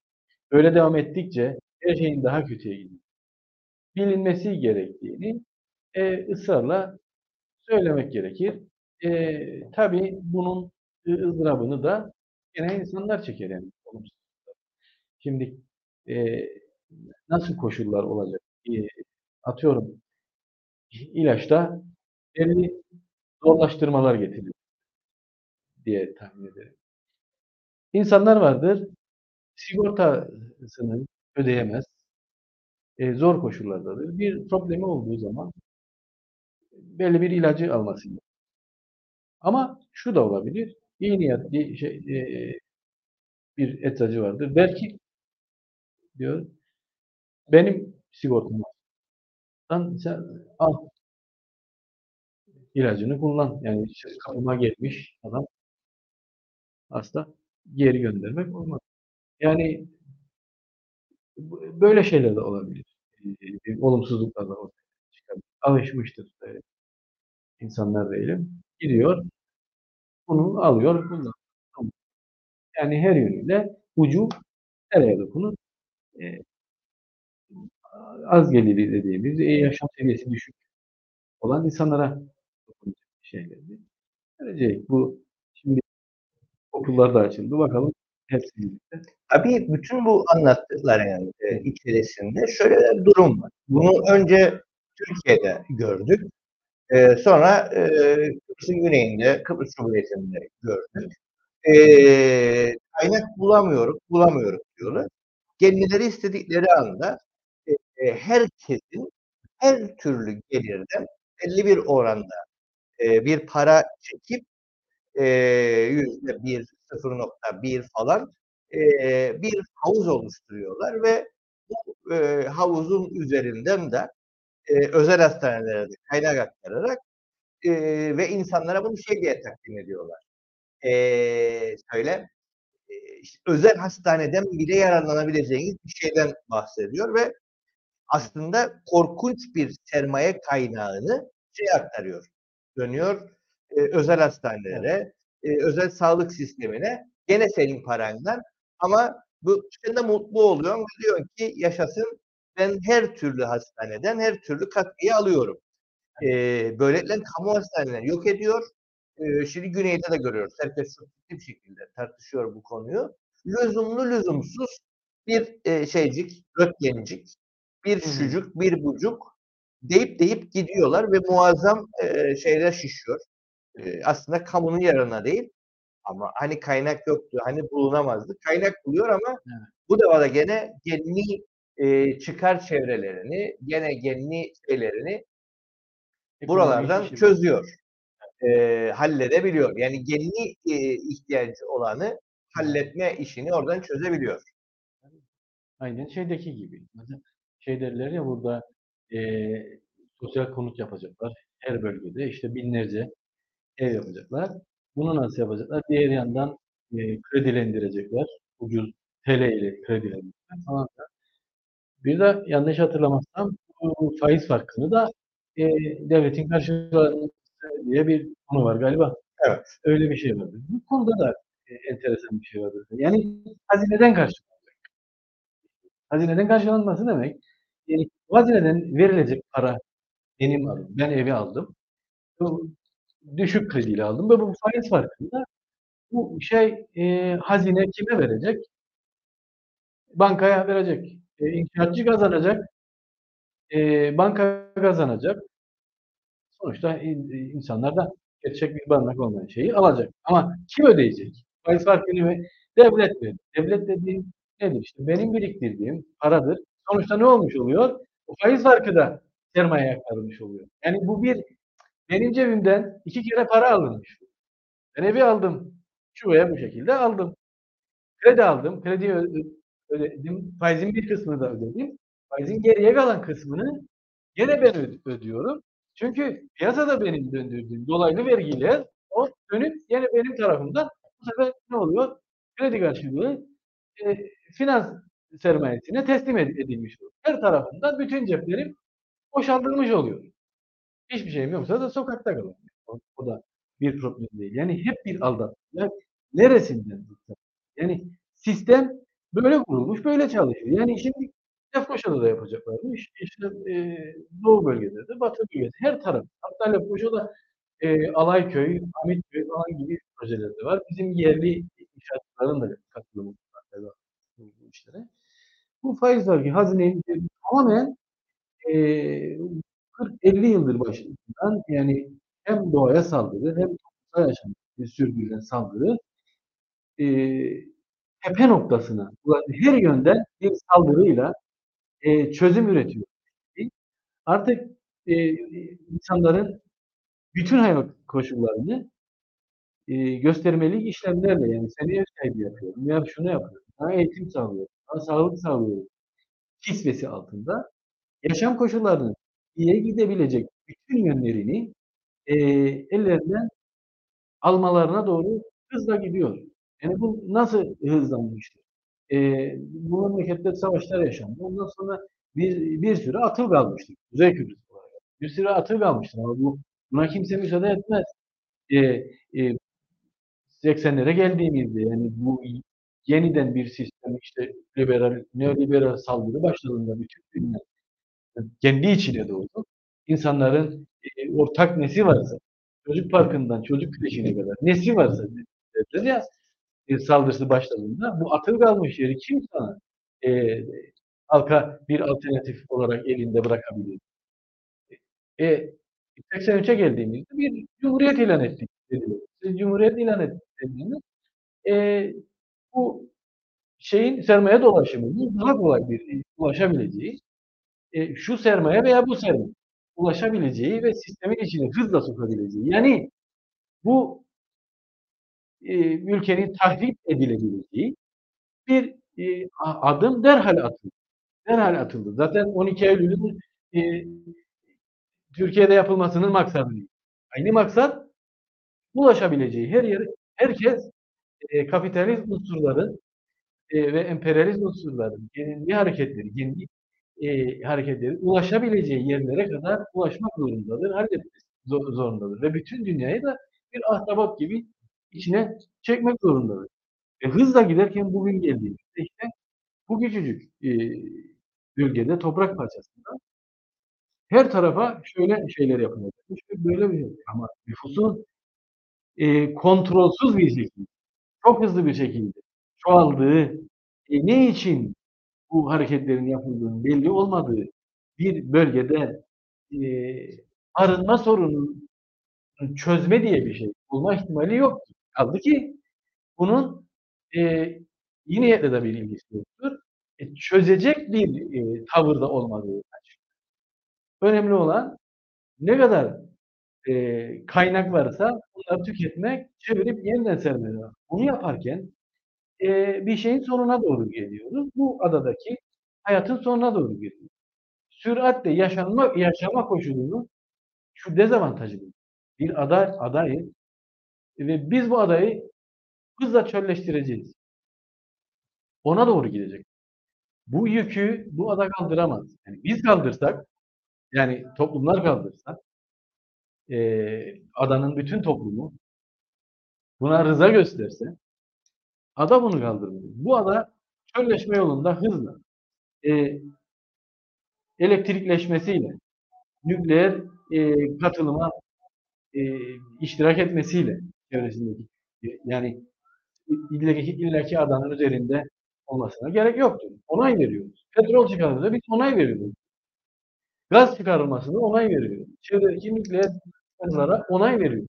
böyle devam ettikçe her şeyin daha kötüye gideceği, bilinmesi gerektiğini e, ısrarla söylemek gerekir. E, tabii bunun ızdırabını da gene insanlar çeker yani. Şimdi e, nasıl koşullar olacak? E, atıyorum ilaçta belli zorlaştırmalar getirilir diye tahmin ederim. İnsanlar vardır, sigortasını ödeyemez, e, zor koşullardadır. Bir problemi olduğu zaman belli bir ilacı alması. Ama şu da olabilir, iyi niyetli şey, e, bir eczacı vardır. Belki diyor, benim sigortamdan sen al ilacını kullan. Yani kapıma gelmiş adam hasta geri göndermek olmaz. Yani böyle şeyler de olabilir. Olumsuzluklar da çıkabilir. Alışmıştır insanlar diyelim. Gidiyor, bunu alıyor, kullanıyor. Yani her yönüyle ucu nereye dokunur? E, az geliri dediğimiz, yaşam seviyesi düşük olan insanlara dokunacak şeylerdi. Böylece bu okullar da açıldı. Bakalım hepsi birlikte. Tabii bütün bu anlattıkların e, içerisinde şöyle bir durum var. Bunu önce Türkiye'de gördük. E, sonra e, Kıbrıs'ın güneyinde, Kıbrıs Cumhuriyeti'nde gördük. E, kaynak bulamıyoruz, bulamıyoruz diyorlar. Kendileri istedikleri anda e, e, herkesin her türlü gelirden belli bir oranda e, bir para çekip yüzde bir, 0.1 falan e, bir havuz oluşturuyorlar ve bu e, havuzun üzerinden de e, özel hastanelere de kaynak aktararak e, ve insanlara bunu şey diye takdim ediyorlar. E, söyle e, işte özel hastaneden bile yararlanabileceğiniz bir şeyden bahsediyor ve aslında korkunç bir sermaye kaynağını şey aktarıyor. Dönüyor e, özel hastanelere, e, özel sağlık sistemine gene senin parandan ama bu içinde mutlu oluyorsun ve diyorsun ki yaşasın ben her türlü hastaneden her türlü katkıyı alıyorum. E, böylelikle kamu hastaneleri yok ediyor. E, şimdi güneyde de görüyoruz. Herkes çok ciddi bir şekilde tartışıyor bu konuyu. Lüzumlu lüzumsuz bir e, şeycik, röntgencik, bir şucuk, bir bucuk deyip deyip gidiyorlar ve muazzam e, şeyler şişiyor aslında kamunun yararına değil ama hani kaynak yoktu, hani bulunamazdı. Kaynak buluyor ama evet. bu da gene genli e, çıkar çevrelerini, gene genli şeylerini Ekonomik buralardan şey çözüyor. E, halledebiliyor. Yani genli e, ihtiyacı olanı halletme işini oradan çözebiliyor. Aynen şeydeki gibi. Şey derler ya burada e, sosyal konut yapacaklar. Her bölgede işte binlerce ev yapacaklar. Bunu nasıl yapacaklar? Diğer yandan e, kredilendirecekler. Ucuz TL ile kredilendirecekler falan. Bir de yanlış hatırlamazsam bu faiz farkını da e, devletin karşılaması diye bir konu var galiba. Evet. Öyle bir şey var. Bu konuda da e, enteresan bir şey var. Yani hazineden karşılanacak. Hazineden karşılanması demek yani hazineden verilecek para benim aldım. Ben evi aldım düşük krediyle aldım ve bu faiz farkında bu şey e, hazine kime verecek? Bankaya verecek. E, inşaatçı kazanacak. E, banka kazanacak. Sonuçta insanlar da gerçek bir barınak olmayan şeyi alacak. Ama kim ödeyecek? Faiz farkını ve devlet verir. Devlet dediğim nedir? İşte benim biriktirdiğim paradır. Sonuçta ne olmuş oluyor? O faiz farkı da sermaye aktarılmış oluyor. Yani bu bir benim cebimden iki kere para alınmış. Ben evi aldım. Şu bu şekilde aldım. Kredi aldım. Kredi ödedim. Faizin bir kısmını da ödedim. Faizin geriye kalan kısmını gene ben ödüyorum. Çünkü piyasada benim döndürdüğüm dolaylı vergiler o dönüp yine benim tarafımdan bu sefer ne oluyor? Kredi karşılığı e, finans sermayesine teslim ed- edilmiş oluyor. Her tarafından bütün ceplerim boşaltılmış oluyor. Hiçbir şeyim yoksa da sokakta kalıyor. O, o da bir problem değil. Yani hep bir aldatma. Yani neresinden? Yani sistem böyle kurulmuş, böyle çalışıyor. Yani şimdi Lefkoşa'da da yapacaklarmış. İşte e, Doğu bölgelerde, Batı bölgelerde, her taraf. Hatta Lefkoşa'da e, Alayköy, Hamitköy falan gibi projeler de var. Bizim yerli inşaatçıların da katılımı var bu işlere. Bu faiz vergi hazinenin tamamen e, 40-50 yıldır başından yani hem doğaya saldırı hem toplumsal yaşamda sürdürülen saldırı e, tepe noktasına her yönden bir saldırıyla e, çözüm üretiyor. Artık e, insanların bütün hayat koşullarını e, göstermelik işlemlerle yani seni ev sahibi yapıyorum, ya şunu yapıyorum, sana eğitim sağlıyorum, sana sağlık sağlıyorum kisvesi altında yaşam koşullarının iyiye gidebilecek bütün yönlerini e, ellerinden almalarına doğru hızla gidiyor. Yani bu nasıl hızlanmıştır? E, bu memlekette savaşlar yaşandı. Ondan sonra bir, bir sürü atıl kalmıştır. Kuzey Kıbrıs olarak. Bir sürü atıl kalmıştır ama bu buna kimse müsaade etmez. E, e, 80'lere geldiğimizde yani bu yeniden bir sistem işte liberal, neoliberal saldırı başladığında bütün dünya kendi içine doğdu. İnsanların e, ortak nesi varsa çocuk parkından çocuk kreşine kadar nesi varsa dediler ya e, saldırısı başladığında bu atıl kalmış yeri kim sana e, halka bir alternatif olarak elinde bırakabilir? E, 83'e geldiğimizde bir cumhuriyet ilan ettik dediler. Siz cumhuriyet ilan ettiğiniz e, bu şeyin sermaye dolaşımının daha kolay bir ulaşabileceği e, şu sermaye veya bu sermaye ulaşabileceği ve sistemin içine hızla sokabileceği. Yani bu e, ülkenin tahrip edilebileceği bir e, adım derhal atıldı. Derhal atıldı. Zaten 12 Eylül'ün e, Türkiye'de yapılmasının maksadı değil. Aynı maksat ulaşabileceği her yere herkes e, kapitalist unsurların e, ve emperyalist unsurların kendi hareketleri, kendi e, hareketleri ulaşabileceği yerlere kadar ulaşmak zorundadır, halletmek zorundadır. Ve bütün dünyayı da bir ahtapot gibi içine çekmek zorundadır. E, hızla giderken bugün geldiğimizde işte bu küçücük e, bölgede toprak parçasında her tarafa şöyle şeyler yapılacakmış. Böyle bir şey. Ama nüfusun e, kontrolsüz bir şekilde, çok hızlı bir şekilde çoğaldığı, e, ne için bu hareketlerin yapıldığının belli olmadığı bir bölgede e, arınma sorununu çözme diye bir şey olma ihtimali yok. Kaldı ki bunun e, iyi niyetle de bir ilgisi yoktur. E, çözecek bir e, tavırda olmadığı açık. Önemli olan ne kadar e, kaynak varsa bunları tüketmek, çevirip yeniden sermaye. Bunu yaparken e, bir şeyin sonuna doğru geliyoruz. Bu adadaki hayatın sonuna doğru geliyoruz. Süratle yaşanma, yaşama koşulunun şu dezavantajı bir aday adayız ve biz bu adayı hızla çölleştireceğiz. Ona doğru gidecek. Bu yükü bu ada kaldıramaz. Yani biz kaldırsak, yani toplumlar kaldırsa, e, adanın bütün toplumu buna rıza gösterse, ada bunu kaldırmıyor. Bu ada çölleşme yolunda hızla, e, elektrikleşmesiyle, nükleer e, katılıma e, iştirak etmesiyle çevresindeki yani illaki, illaki adanın üzerinde olmasına gerek yoktur. Onay veriyoruz. Petrol çıkarılırsa biz onay veriyoruz. Gaz çıkarılmasına onay veriyoruz. Çevredeki nükleer onay veriyoruz.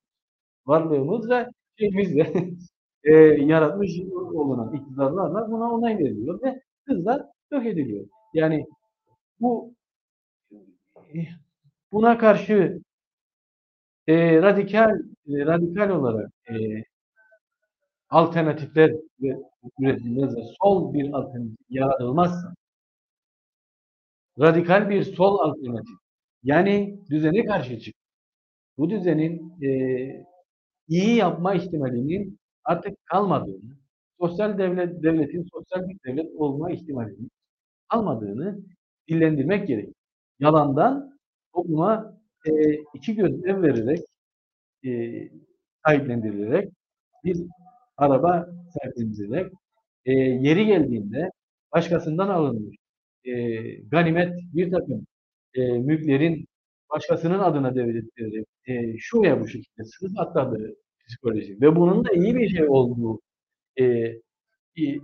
Varlığımız ve şeyimizle e, yaratmış olunan iktidarlarla buna onay veriliyor ve hızla yok ediliyor. Yani bu buna karşı e, radikal e, radikal olarak e, alternatifler üretilmezse, sol bir alternatif yaratılmazsa, radikal bir sol alternatif, yani düzene karşı çık, bu düzenin e, iyi yapma ihtimalinin artık kalmadığını, sosyal devlet devletin sosyal bir devlet olma ihtimalinin kalmadığını dillendirmek gerek. Yalandan topluma e, iki göz ev vererek e, sahiplendirilerek bir araba sahiplendirilerek e, yeri geldiğinde başkasından alınmış e, ganimet bir takım e, mülklerin başkasının adına devrettirerek e, şu veya bu şekilde sınıf atladığı psikoloji ve bunun da iyi bir şey olduğu e,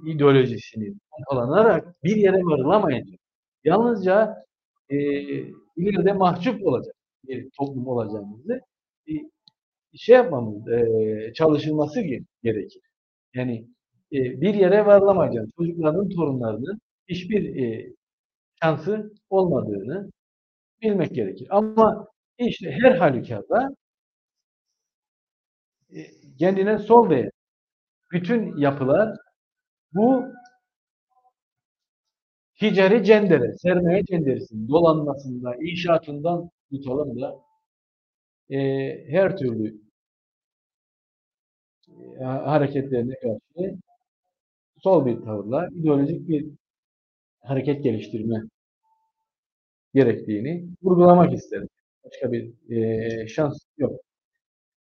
ideolojisini pompalanarak bir yere varılamayacak. Yalnızca e, ileride mahcup olacak bir toplum olacağımızı e, şey yapmamız, e, çalışılması gerekir. Yani e, bir yere varılamayacak çocukların, torunlarının hiçbir e, şansı olmadığını bilmek gerekir. Ama işte her halükarda kendine sol ve bütün yapılar bu ticari cendere, sermaye cenderesinin dolanmasında, inşaatından tutalım da e, her türlü e, hareketlerine karşı sol bir tavırla ideolojik bir hareket geliştirme gerektiğini vurgulamak isterim. Başka bir e, şans yok.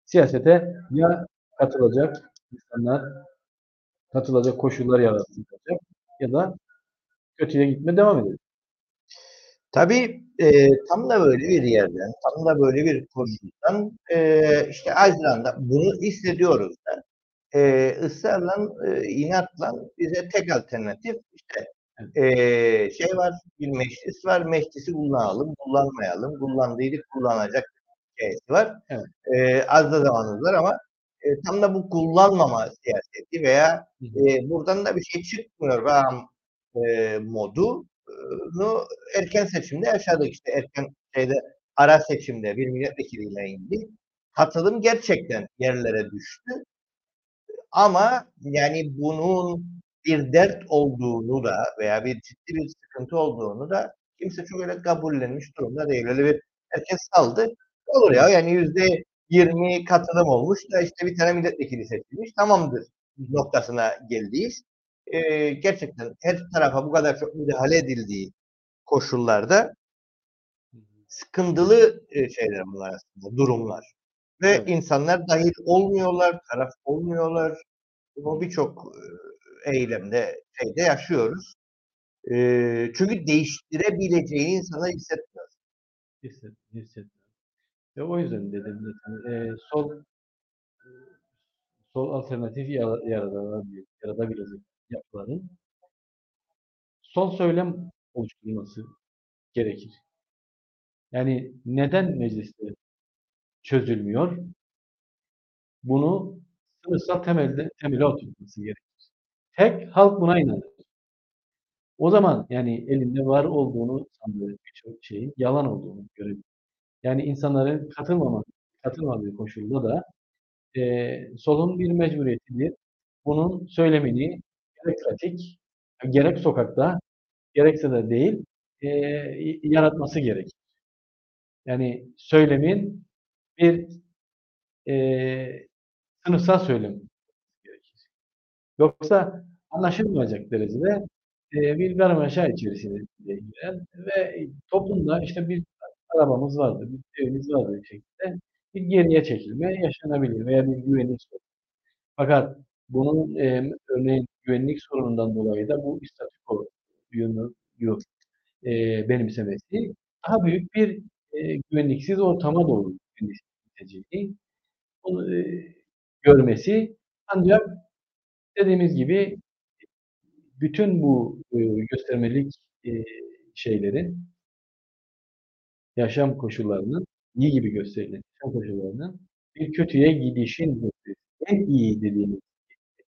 Siyasete ya katılacak insanlar katılacak koşullar yaratılacak ya da kötüye gitme devam edecek. Tabii e, tam da böyle bir yerden, tam da böyle bir koşuldan e, işte Aydın'da bunu hissediyoruz da e, ısrarla, e, inatla bize tek alternatif işte e, şey var, bir meclis var, meclisi kullanalım, kullanmayalım, kullandıydık, kullanacak şeysi var. Evet. E, az da zamanımız var ama e, tam da bu kullanmama siyaseti veya e, buradan da bir şey çıkmıyor bağım e, modu nu erken seçimde yaşadık işte erken şeyde ara seçimde bir milletvekiliyle indi. Katılım gerçekten yerlere düştü. Ama yani bunun bir dert olduğunu da veya bir ciddi bir sıkıntı olduğunu da kimse çok öyle kabullenmiş durumda değil. Öyle bir herkes saldı. Olur ya yani yüzde 20 katılım olmuş da işte bir tane milletvekili seçilmiş tamamdır noktasına geldiyiz. Ee, gerçekten her tarafa bu kadar çok müdahale edildiği koşullarda sıkıntılı şeyler bunlar aslında, durumlar. Ve evet. insanlar dahil olmuyorlar, taraf olmuyorlar. Bu birçok eylemde şeyde yaşıyoruz. E, çünkü değiştirebileceğini insanlar hissetmiyor. Hissetmiyor. Ve o yüzden dedim zaten e, sol sol alternatif yaratabilecek, yaratabilecek yapıların sol söylem oluşturulması gerekir. Yani neden mecliste çözülmüyor? Bunu sınıfsal temelde temele oturtması gerekir. Tek halk buna inanır. O zaman yani elinde var olduğunu sandığı birçok şeyin yalan olduğunu görebilir. Yani insanların katılmamak, katılmadığı koşulda da e, solun bir mecburiyetidir. Bunun söylemini gerek pratik, gerek sokakta, gerekse de değil, e, yaratması gerekir. Yani söylemin bir e, sınıfsal söylem gerekir. Yoksa anlaşılmayacak derecede e, bir karmaşa içerisinde girer ve toplumda işte bir arabamız vardı, bir evimiz vardı bir şekilde bir geriye çekilme yaşanabilir veya bir güvenlik sorunu. Fakat bunun e, örneğin güvenlik sorunundan dolayı da bu istatiko yönü yok e, benimsemesi daha büyük bir e, güvenliksiz ortama doğru gideceğini onu, e, görmesi ancak dediğimiz gibi bütün bu e, göstermelik e, şeylerin yaşam koşullarının iyi gibi gösterilen yaşam koşullarının bir kötüye gidişin en iyi dediğimiz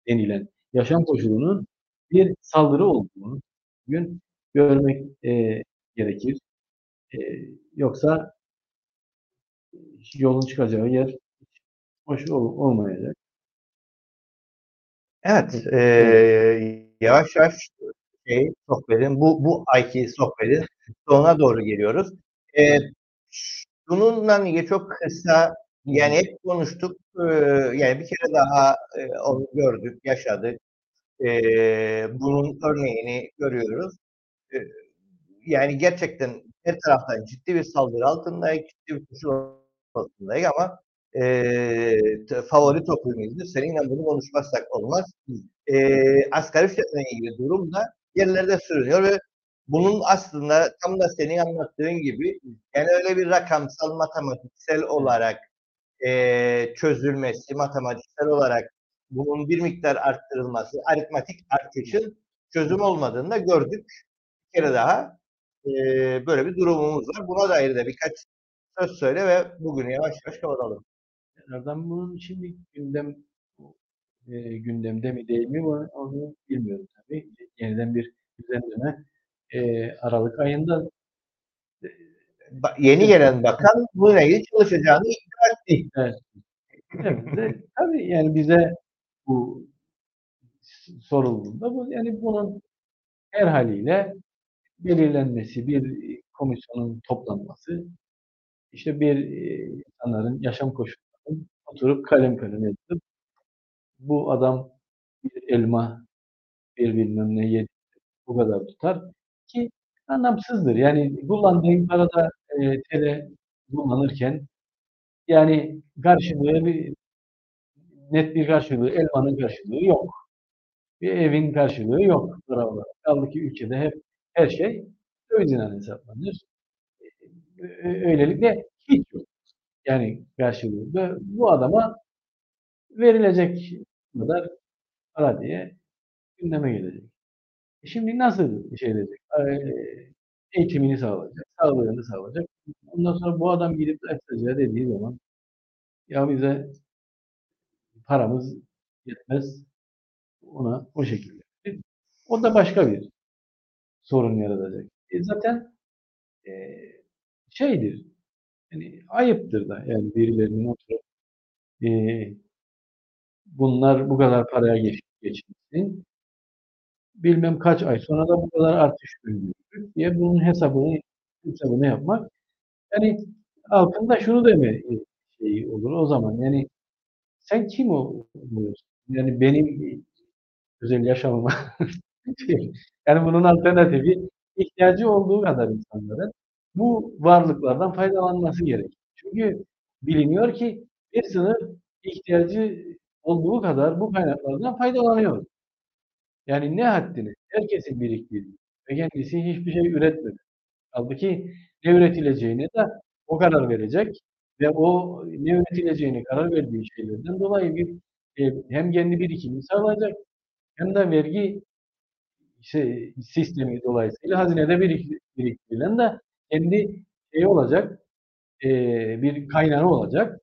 denilen yaşam koşulunun bir saldırı olduğunu bugün görmek e, gerekir. E, yoksa yolun çıkacağı yer hoş ol, olmayacak. Evet, e, yavaş yavaş şey, sohbetin, bu, bu ayki sohbetin sonuna doğru geliyoruz. E, Bununla ilgili çok kısa yani hep konuştuk. Ee, yani bir kere daha e, onu gördük, yaşadık. Ee, bunun örneğini görüyoruz. Ee, yani gerçekten her taraftan ciddi bir saldırı altındayız, ciddi bir koşul altındayız ama e, favori topumuzdur. Seninle bunu konuşmazsak olmaz. E, asgari ücretle ilgili durum da yerlerde sürünüyor ve bunun aslında tam da senin anlattığın gibi yani öyle bir rakamsal matematiksel olarak e, çözülmesi, matematiksel olarak bunun bir miktar arttırılması, aritmatik artışın çözüm olmadığını da gördük. Bir kere daha e, böyle bir durumumuz var. Buna dair de birkaç söz söyle ve bugünü yavaş yavaş kapatalım. Nereden bunun şimdi gündem e, gündemde mi değil mi onu bilmiyorum tabii. Yeniden bir düzenleme e, Aralık ayında ba- yeni gelen bakan bununla ilgili çalışacağını iddia etti. Evet. Evet, de, tabii yani bize bu sorulduğunda bu yani bunun her haliyle belirlenmesi, bir komisyonun toplanması, işte bir insanların yaşam koşullarının oturup kalem kalem edip bu adam bir elma, bir bilmem ne yedi, bu kadar tutar ki anlamsızdır. Yani kullandığın parada e, TL kullanırken yani karşılığı bir net bir karşılığı, elmanın karşılığı yok. Bir evin karşılığı yok. olarak. Kaldı ki ülkede hep her şey dövizinden hesaplanır. Ö- Öylelikle hiç yok. Yani karşılığı. Ve bu adama verilecek kadar para diye gündeme gelecek. E Şimdi nasıl şey edecek? Eee, Eğitimini sağlayacak, sağlığını sağlayacak. Ondan sonra bu adam gidip ekstraca dediği zaman ya bize paramız yetmez. Ona o şekilde. O da başka bir sorun yaratacak. E zaten e, şeydir, yani ayıptır da yani birilerinin oturup e, bunlar bu kadar paraya geç, geçmişsin. Bilmem kaç ay sonra da bu kadar artış görüyoruz diye bunun hesabını hesabını yapmak. Yani altında şunu deme şey olur o zaman yani sen kim oluyorsun? Yani benim özel yaşamıma yani bunun alternatifi ihtiyacı olduğu kadar insanların bu varlıklardan faydalanması gerek. Çünkü biliniyor ki bir sınıf ihtiyacı olduğu kadar bu kaynaklardan faydalanıyor. Yani ne haddine herkesin biriktirdiği ve kendisi hiçbir şey üretmedi. Halbuki ne üretileceğine de o karar verecek ve o ne üretileceğine karar verdiği şeylerden dolayı bir e, hem kendi birikimini sağlayacak hem de vergi şey, sistemi dolayısıyla hazinede birik, biriktirilen de kendi şeyi olacak, e, bir kaynağı olacak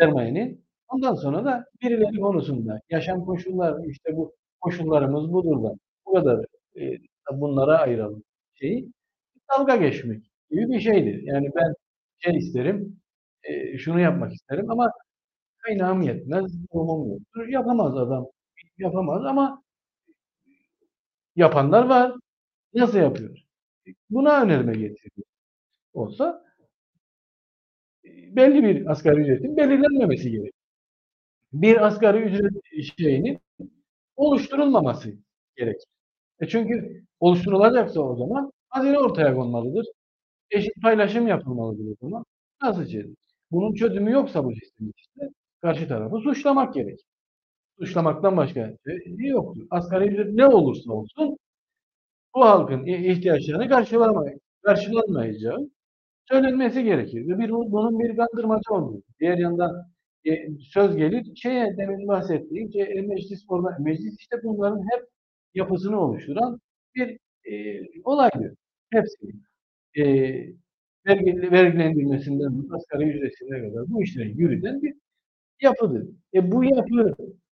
sermayenin. Ondan sonra da birileri konusunda yaşam koşulları işte bu koşullarımız budur da bu kadar e, bunlara ayıralım şeyi dalga geçmek gibi bir şeydir. Yani ben şey isterim, e, şunu yapmak isterim ama kaynağım yetmez, durumum yoktur. Yapamaz adam. Yapamaz ama yapanlar var. Nasıl yapıyor? Buna önerme getiriyor. Olsa e, belli bir asgari ücretin belirlenmemesi gerekir. Bir asgari ücret şeyinin oluşturulmaması gerekir. E çünkü oluşturulacaksa o zaman hazine ortaya konmalıdır. Eşit paylaşım yapılmalıdır o zaman. Nasıl çözüm? Bunun çözümü yoksa bu sistemin içinde karşı tarafı suçlamak gerekir. Suçlamaktan başka şey yoktur. Asgari ücret ne olursa olsun bu halkın ihtiyaçlarını karşılanmayacağı söylenmesi gerekir. Ve bir, bunun bir kandırmacı olduğu. Diğer yandan e, söz gelir şeye demin bahsettiğim şey, e, meclis orada meclis işte bunların hep yapısını oluşturan bir e, olaydır. Hepsi. E, vergi, vergilendirmesinden asgari ücretine kadar bu işlerin yürüten bir yapıdır. E bu yapı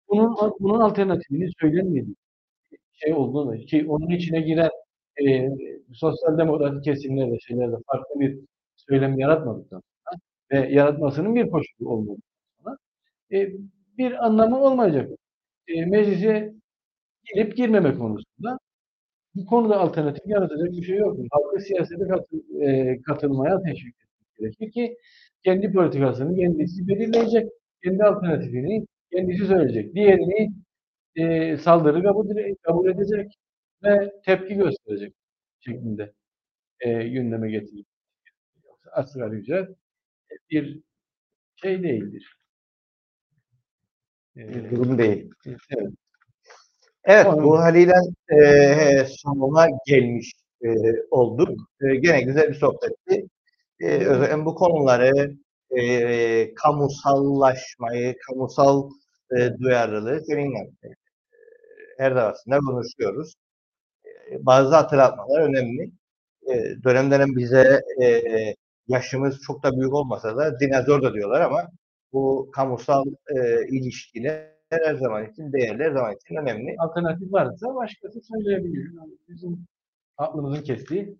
bunun bunun alternatifini söylenmedi. Şey olduğunu ki onun içine giren e, sosyal demokratik kesimlerde şeylerde farklı bir söylem yaratmadıktan ve yaratmasının bir koşulu sonra e, bir anlamı olmayacak. E, meclise girip girmeme konusunda bu konuda alternatif yaratacak bir şey yok. Halkı siyasete e, katılmaya teşvik etmek gerekir ki kendi politikasını kendisi belirleyecek. Kendi alternatifini kendisi söyleyecek. Diğerini e, saldırı kabul, kabul edecek ve tepki gösterecek şeklinde gündeme getirecek. Yoksa asgari ücret bir şey değildir. Bir durum değil. Evet. Bu haliyle e, sonuna gelmiş e, olduk. E, gene güzel bir sohbetti. E, özellikle bu konuları e, kamusallaşmayı, kamusal e, duyarlılığı seninle e, her defasında konuşuyoruz. E, bazı hatırlatmalar önemli. E, dönem dönem bize e, yaşımız çok da büyük olmasa da dinozor da diyorlar ama bu kamusal e, ilişkiler her zaman için değerli, her zaman için önemli. Alternatif varsa başkası söyleyebilir. Yani bizim aklımızın kestiği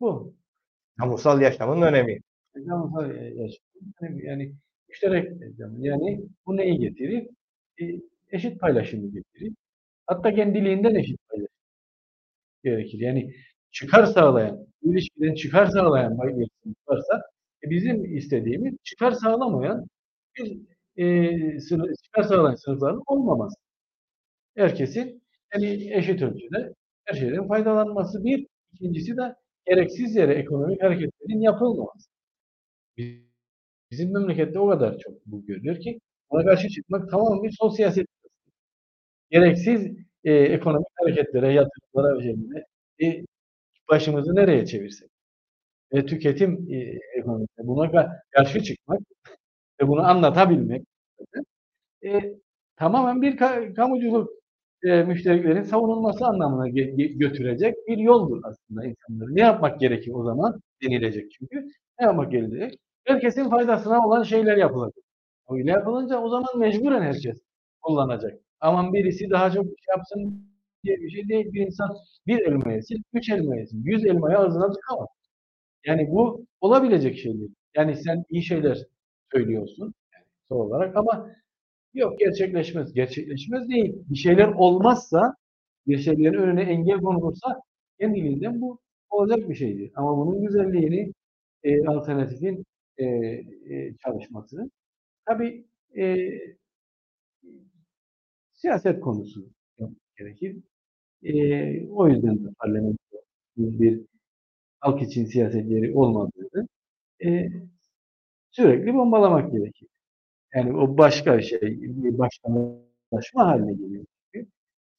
bu. Kamusal yaşamın önemi. Kamusal yaşam. Yani, yani müşterek yaşam. Yani bu neyi getirir? E, eşit paylaşımı getirir. Hatta kendiliğinden eşit paylaşım gerekir. Yani çıkar sağlayan, bu ilişkiden çıkar sağlayan bir varsa e, bizim istediğimiz çıkar sağlamayan bir e, sınıf, çıkar sağlayan sınıfların olmaması. Herkesin yani eşit ölçüde her şeyden faydalanması bir. İkincisi de gereksiz yere ekonomik hareketlerin yapılmaması. Bizim memlekette o kadar çok bu görülüyor ki ona karşı çıkmak tamamen bir sosyal siyaset. Gereksiz e, ekonomik hareketlere, yatırımlara ve şeylere e, başımızı nereye çevirsek? Ve tüketim e, ekonomisine buna karşı çıkmak ve bunu anlatabilmek e, tamamen bir ka kamuculuk e, müşterilerin savunulması anlamına götürecek bir yoldur aslında insanların. Ne yapmak gerekir o zaman denilecek çünkü. Ne yapmak gerekir? Herkesin faydasına olan şeyler yapılacak. Öyle yapılınca o zaman mecburen herkes kullanacak. Aman birisi daha çok şey yapsın diye bir şey değil. Bir insan bir elma yesin, üç elma yesin. Yüz elmayı ağzına tıkamaz. Yani bu olabilecek şeyler. Yani sen iyi şeyler söylüyorsun yani olarak ama yok gerçekleşmez. Gerçekleşmez değil. Bir şeyler olmazsa, bir şeylerin önüne engel konulursa kendiliğinden bu olacak bir şeydir. Ama bunun güzelliğini e, alternatifin e, e, çalışması tabii e, siyaset konusu gerekir. E, o yüzden de parlamento bir halk için siyasetleri olmadığını e, sürekli bombalamak gerekir. Yani o başka şey, bir başkanlaşma haline geliyor.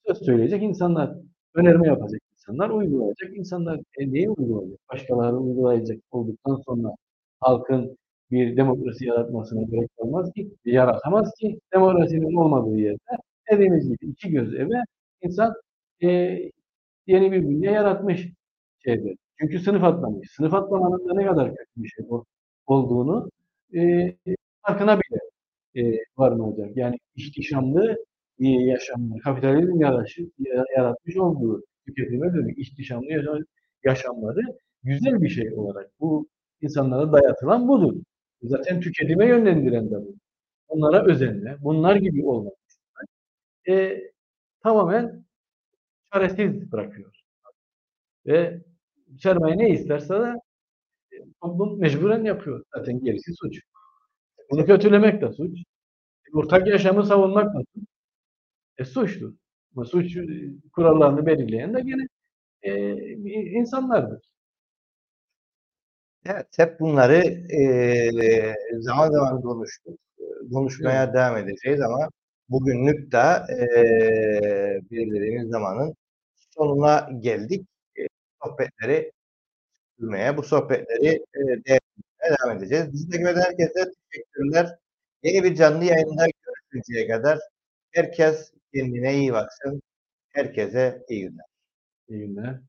Söz söyleyecek insanlar, önerme yapacak insanlar, uygulayacak insanlar e, neyi uygulayacak? Başkaları uygulayacak olduktan sonra halkın bir demokrasi yaratmasına gerek olmaz ki, yaratamaz ki demokrasinin olmadığı yerde dediğimiz gibi iki göz eve insan e, yeni bir bünye yaratmış şeyde. Çünkü sınıf atlamış. Sınıf atlamanın da ne kadar kötü bir şey olduğunu e, farkına bile e, varmayacak. Yani ihtişamlı e, yaşamlar, kapitalizm yaratmış olduğu tüketime dönük ihtişamlı yaşamları güzel bir şey olarak bu insanlara dayatılan budur. Zaten tüketime yönlendiren de bu. Onlara özenle, bunlar gibi olmak e, tamamen çaresiz bırakıyor. Ve sermaye ne isterse de e, toplum mecburen yapıyor. Zaten gerisi suç. Bunu kötülemek de suç. Ortak yaşamı savunmak da suç. E suçtur. Ama suç e, kurallarını belirleyen de gene e, insanlardır. Evet, hep bunları e, zaman zaman konuştuk. Konuşmaya evet. devam edeceğiz ama bugünlük de e, belirlediğimiz zamanın sonuna geldik. Sohbetleri sürmeye, bu sohbetleri e, devam edeceğiz. Bizi takip herkese teşekkürler. Yeni bir canlı yayında görüşünceye kadar herkes kendine iyi baksın. Herkese iyi günler. İyi günler.